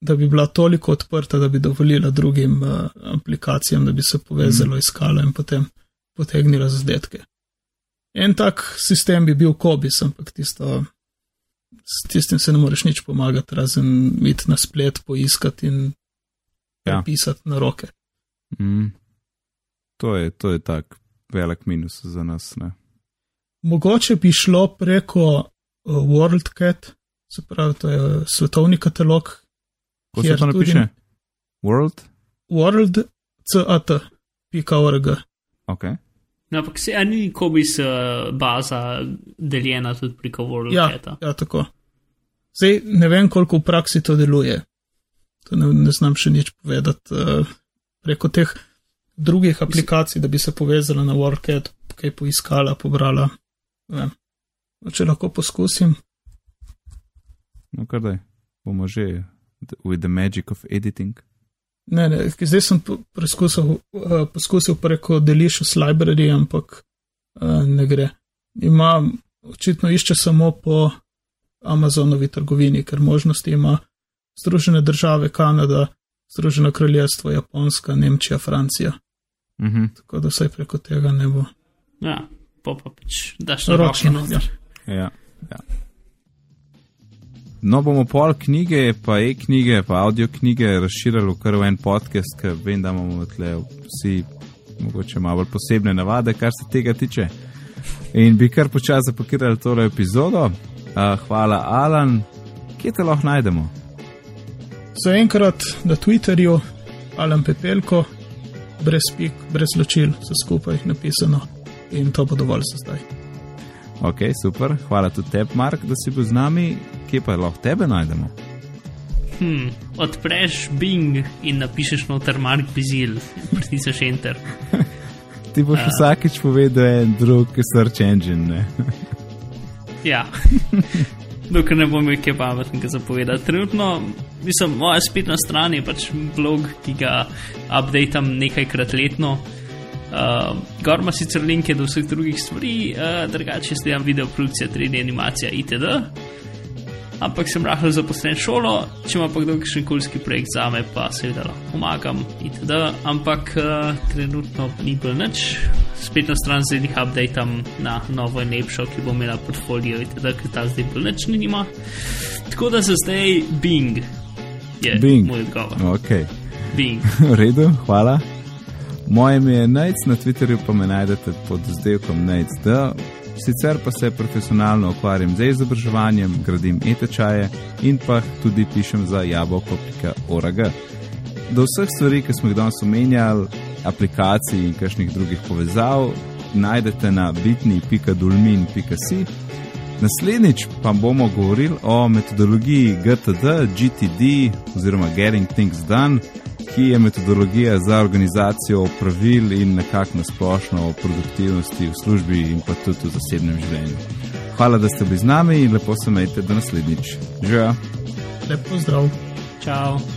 da bi bila toliko odprta, da bi dovolila drugim uh, aplikacijam, da bi se povezalo, mm. iskalo in potem potegnila zadetke. En tak sistem bi bil Kobis, ampak tisto, s tistim se ne moreš nič pomagati, razen iti na splet, poiskati in ja. pisati na roke. Mm. To je, to je tak velik minus za nas. Ne? Mogoče bi šlo preko uh, WorldCat, se pravi, to je svetovni katalog, Kako se to napiše? World? World, cat.org. Ok. No, ampak se ani kobis uh, baza deljena tudi preko World ja, Cata. Ja, tako. Zdaj ne vem, koliko v praksi to deluje. To ne, ne znam še nič povedati uh, preko teh drugih aplikacij, da bi se povezala na WorldCat, kaj poiskala, pobrala. Če lahko poskusim. No, kar da, bomo že with the magic of editing? Ne, ne, zdaj sem poskusil, uh, poskusil preko Delicious Library, ampak uh, ne gre. Ima, očitno išče samo po Amazonovi trgovini, ker možnosti ima Združene države, Kanada, Združeno kraljestvo, Japonska, Nemčija, Francija. Uh mhm. -huh. Tako da vsaj preko tega ne bo. Ja, pa pa pač, daš na ročno. Ja. ja, ja. No, bomo pol knjige, pa e-knjige, pa audio knjige razširili v kar v en podcast, ker vem, da imamo tle vsi mogoče malo posebne navade, kar se tega tiče. In bi kar počasi zapakirali tole epizodo. Uh, hvala, Alan. Kje te lahko najdemo? Zaenkrat na Twitterju, Alan Pepelko, brez pik, brez ločil, vse skupaj napisano in to bo dovolj za zdaj. Ok, super. Hvala tudi tebi, Mark, da si bil z nami. Kje pa lahko tebe najdemo? Hmm, odpreš Bing in napišeš noter Mark Bizil, pritisneš Enter. Ti boš uh. vsakeč povedal en drug search engine. ja. Dokler ne bom imel kaj pametnega zapovedati. Trenutno, mislim, moja spletna stran je pač blog, ki ga updatam nekajkrat letno. Uh, gor ima sicer linke do vseh drugih stvari, uh, drugače sledam video produkcija, 3D animacija itd. ampak sem rahel zaposlen šolo, če ima pa kdo kakšen kulski projekt za me, pa seveda lahko pomagam itd. Ampak uh, trenutno ni bilo nič. Spet na stran zdaj jih updateam na novo in lepšo, ki bo imela portfolio itd., ker ta zdaj bolj nič nima. Tako da za zdaj Bing je Bing. moj odgovor. Ok, Bing. v redu, hvala. Moje ime je Nec, na Twitterju pa me najdete pod zdevkom NecD. Sicer pa se profesionalno ukvarjam z izobraževanjem, gradim e-tečaje in pa tudi pišem za jabolko.org. Do vseh stvari, ki smo jih danes omenjali, aplikacij in kakšnih drugih povezav, najdete na bitni.dulmin.si. Naslednjič pa bomo govorili o metodologiji GTD, GTD oziroma Getting Things Done, ki je metodologija za organizacijo pravil in nekako nasplošno o produktivnosti v službi in pa tudi v zasebnem življenju. Hvala, da ste bili z nami in lepo se majte do naslednjič. Živijo! Lep pozdrav. Ciao.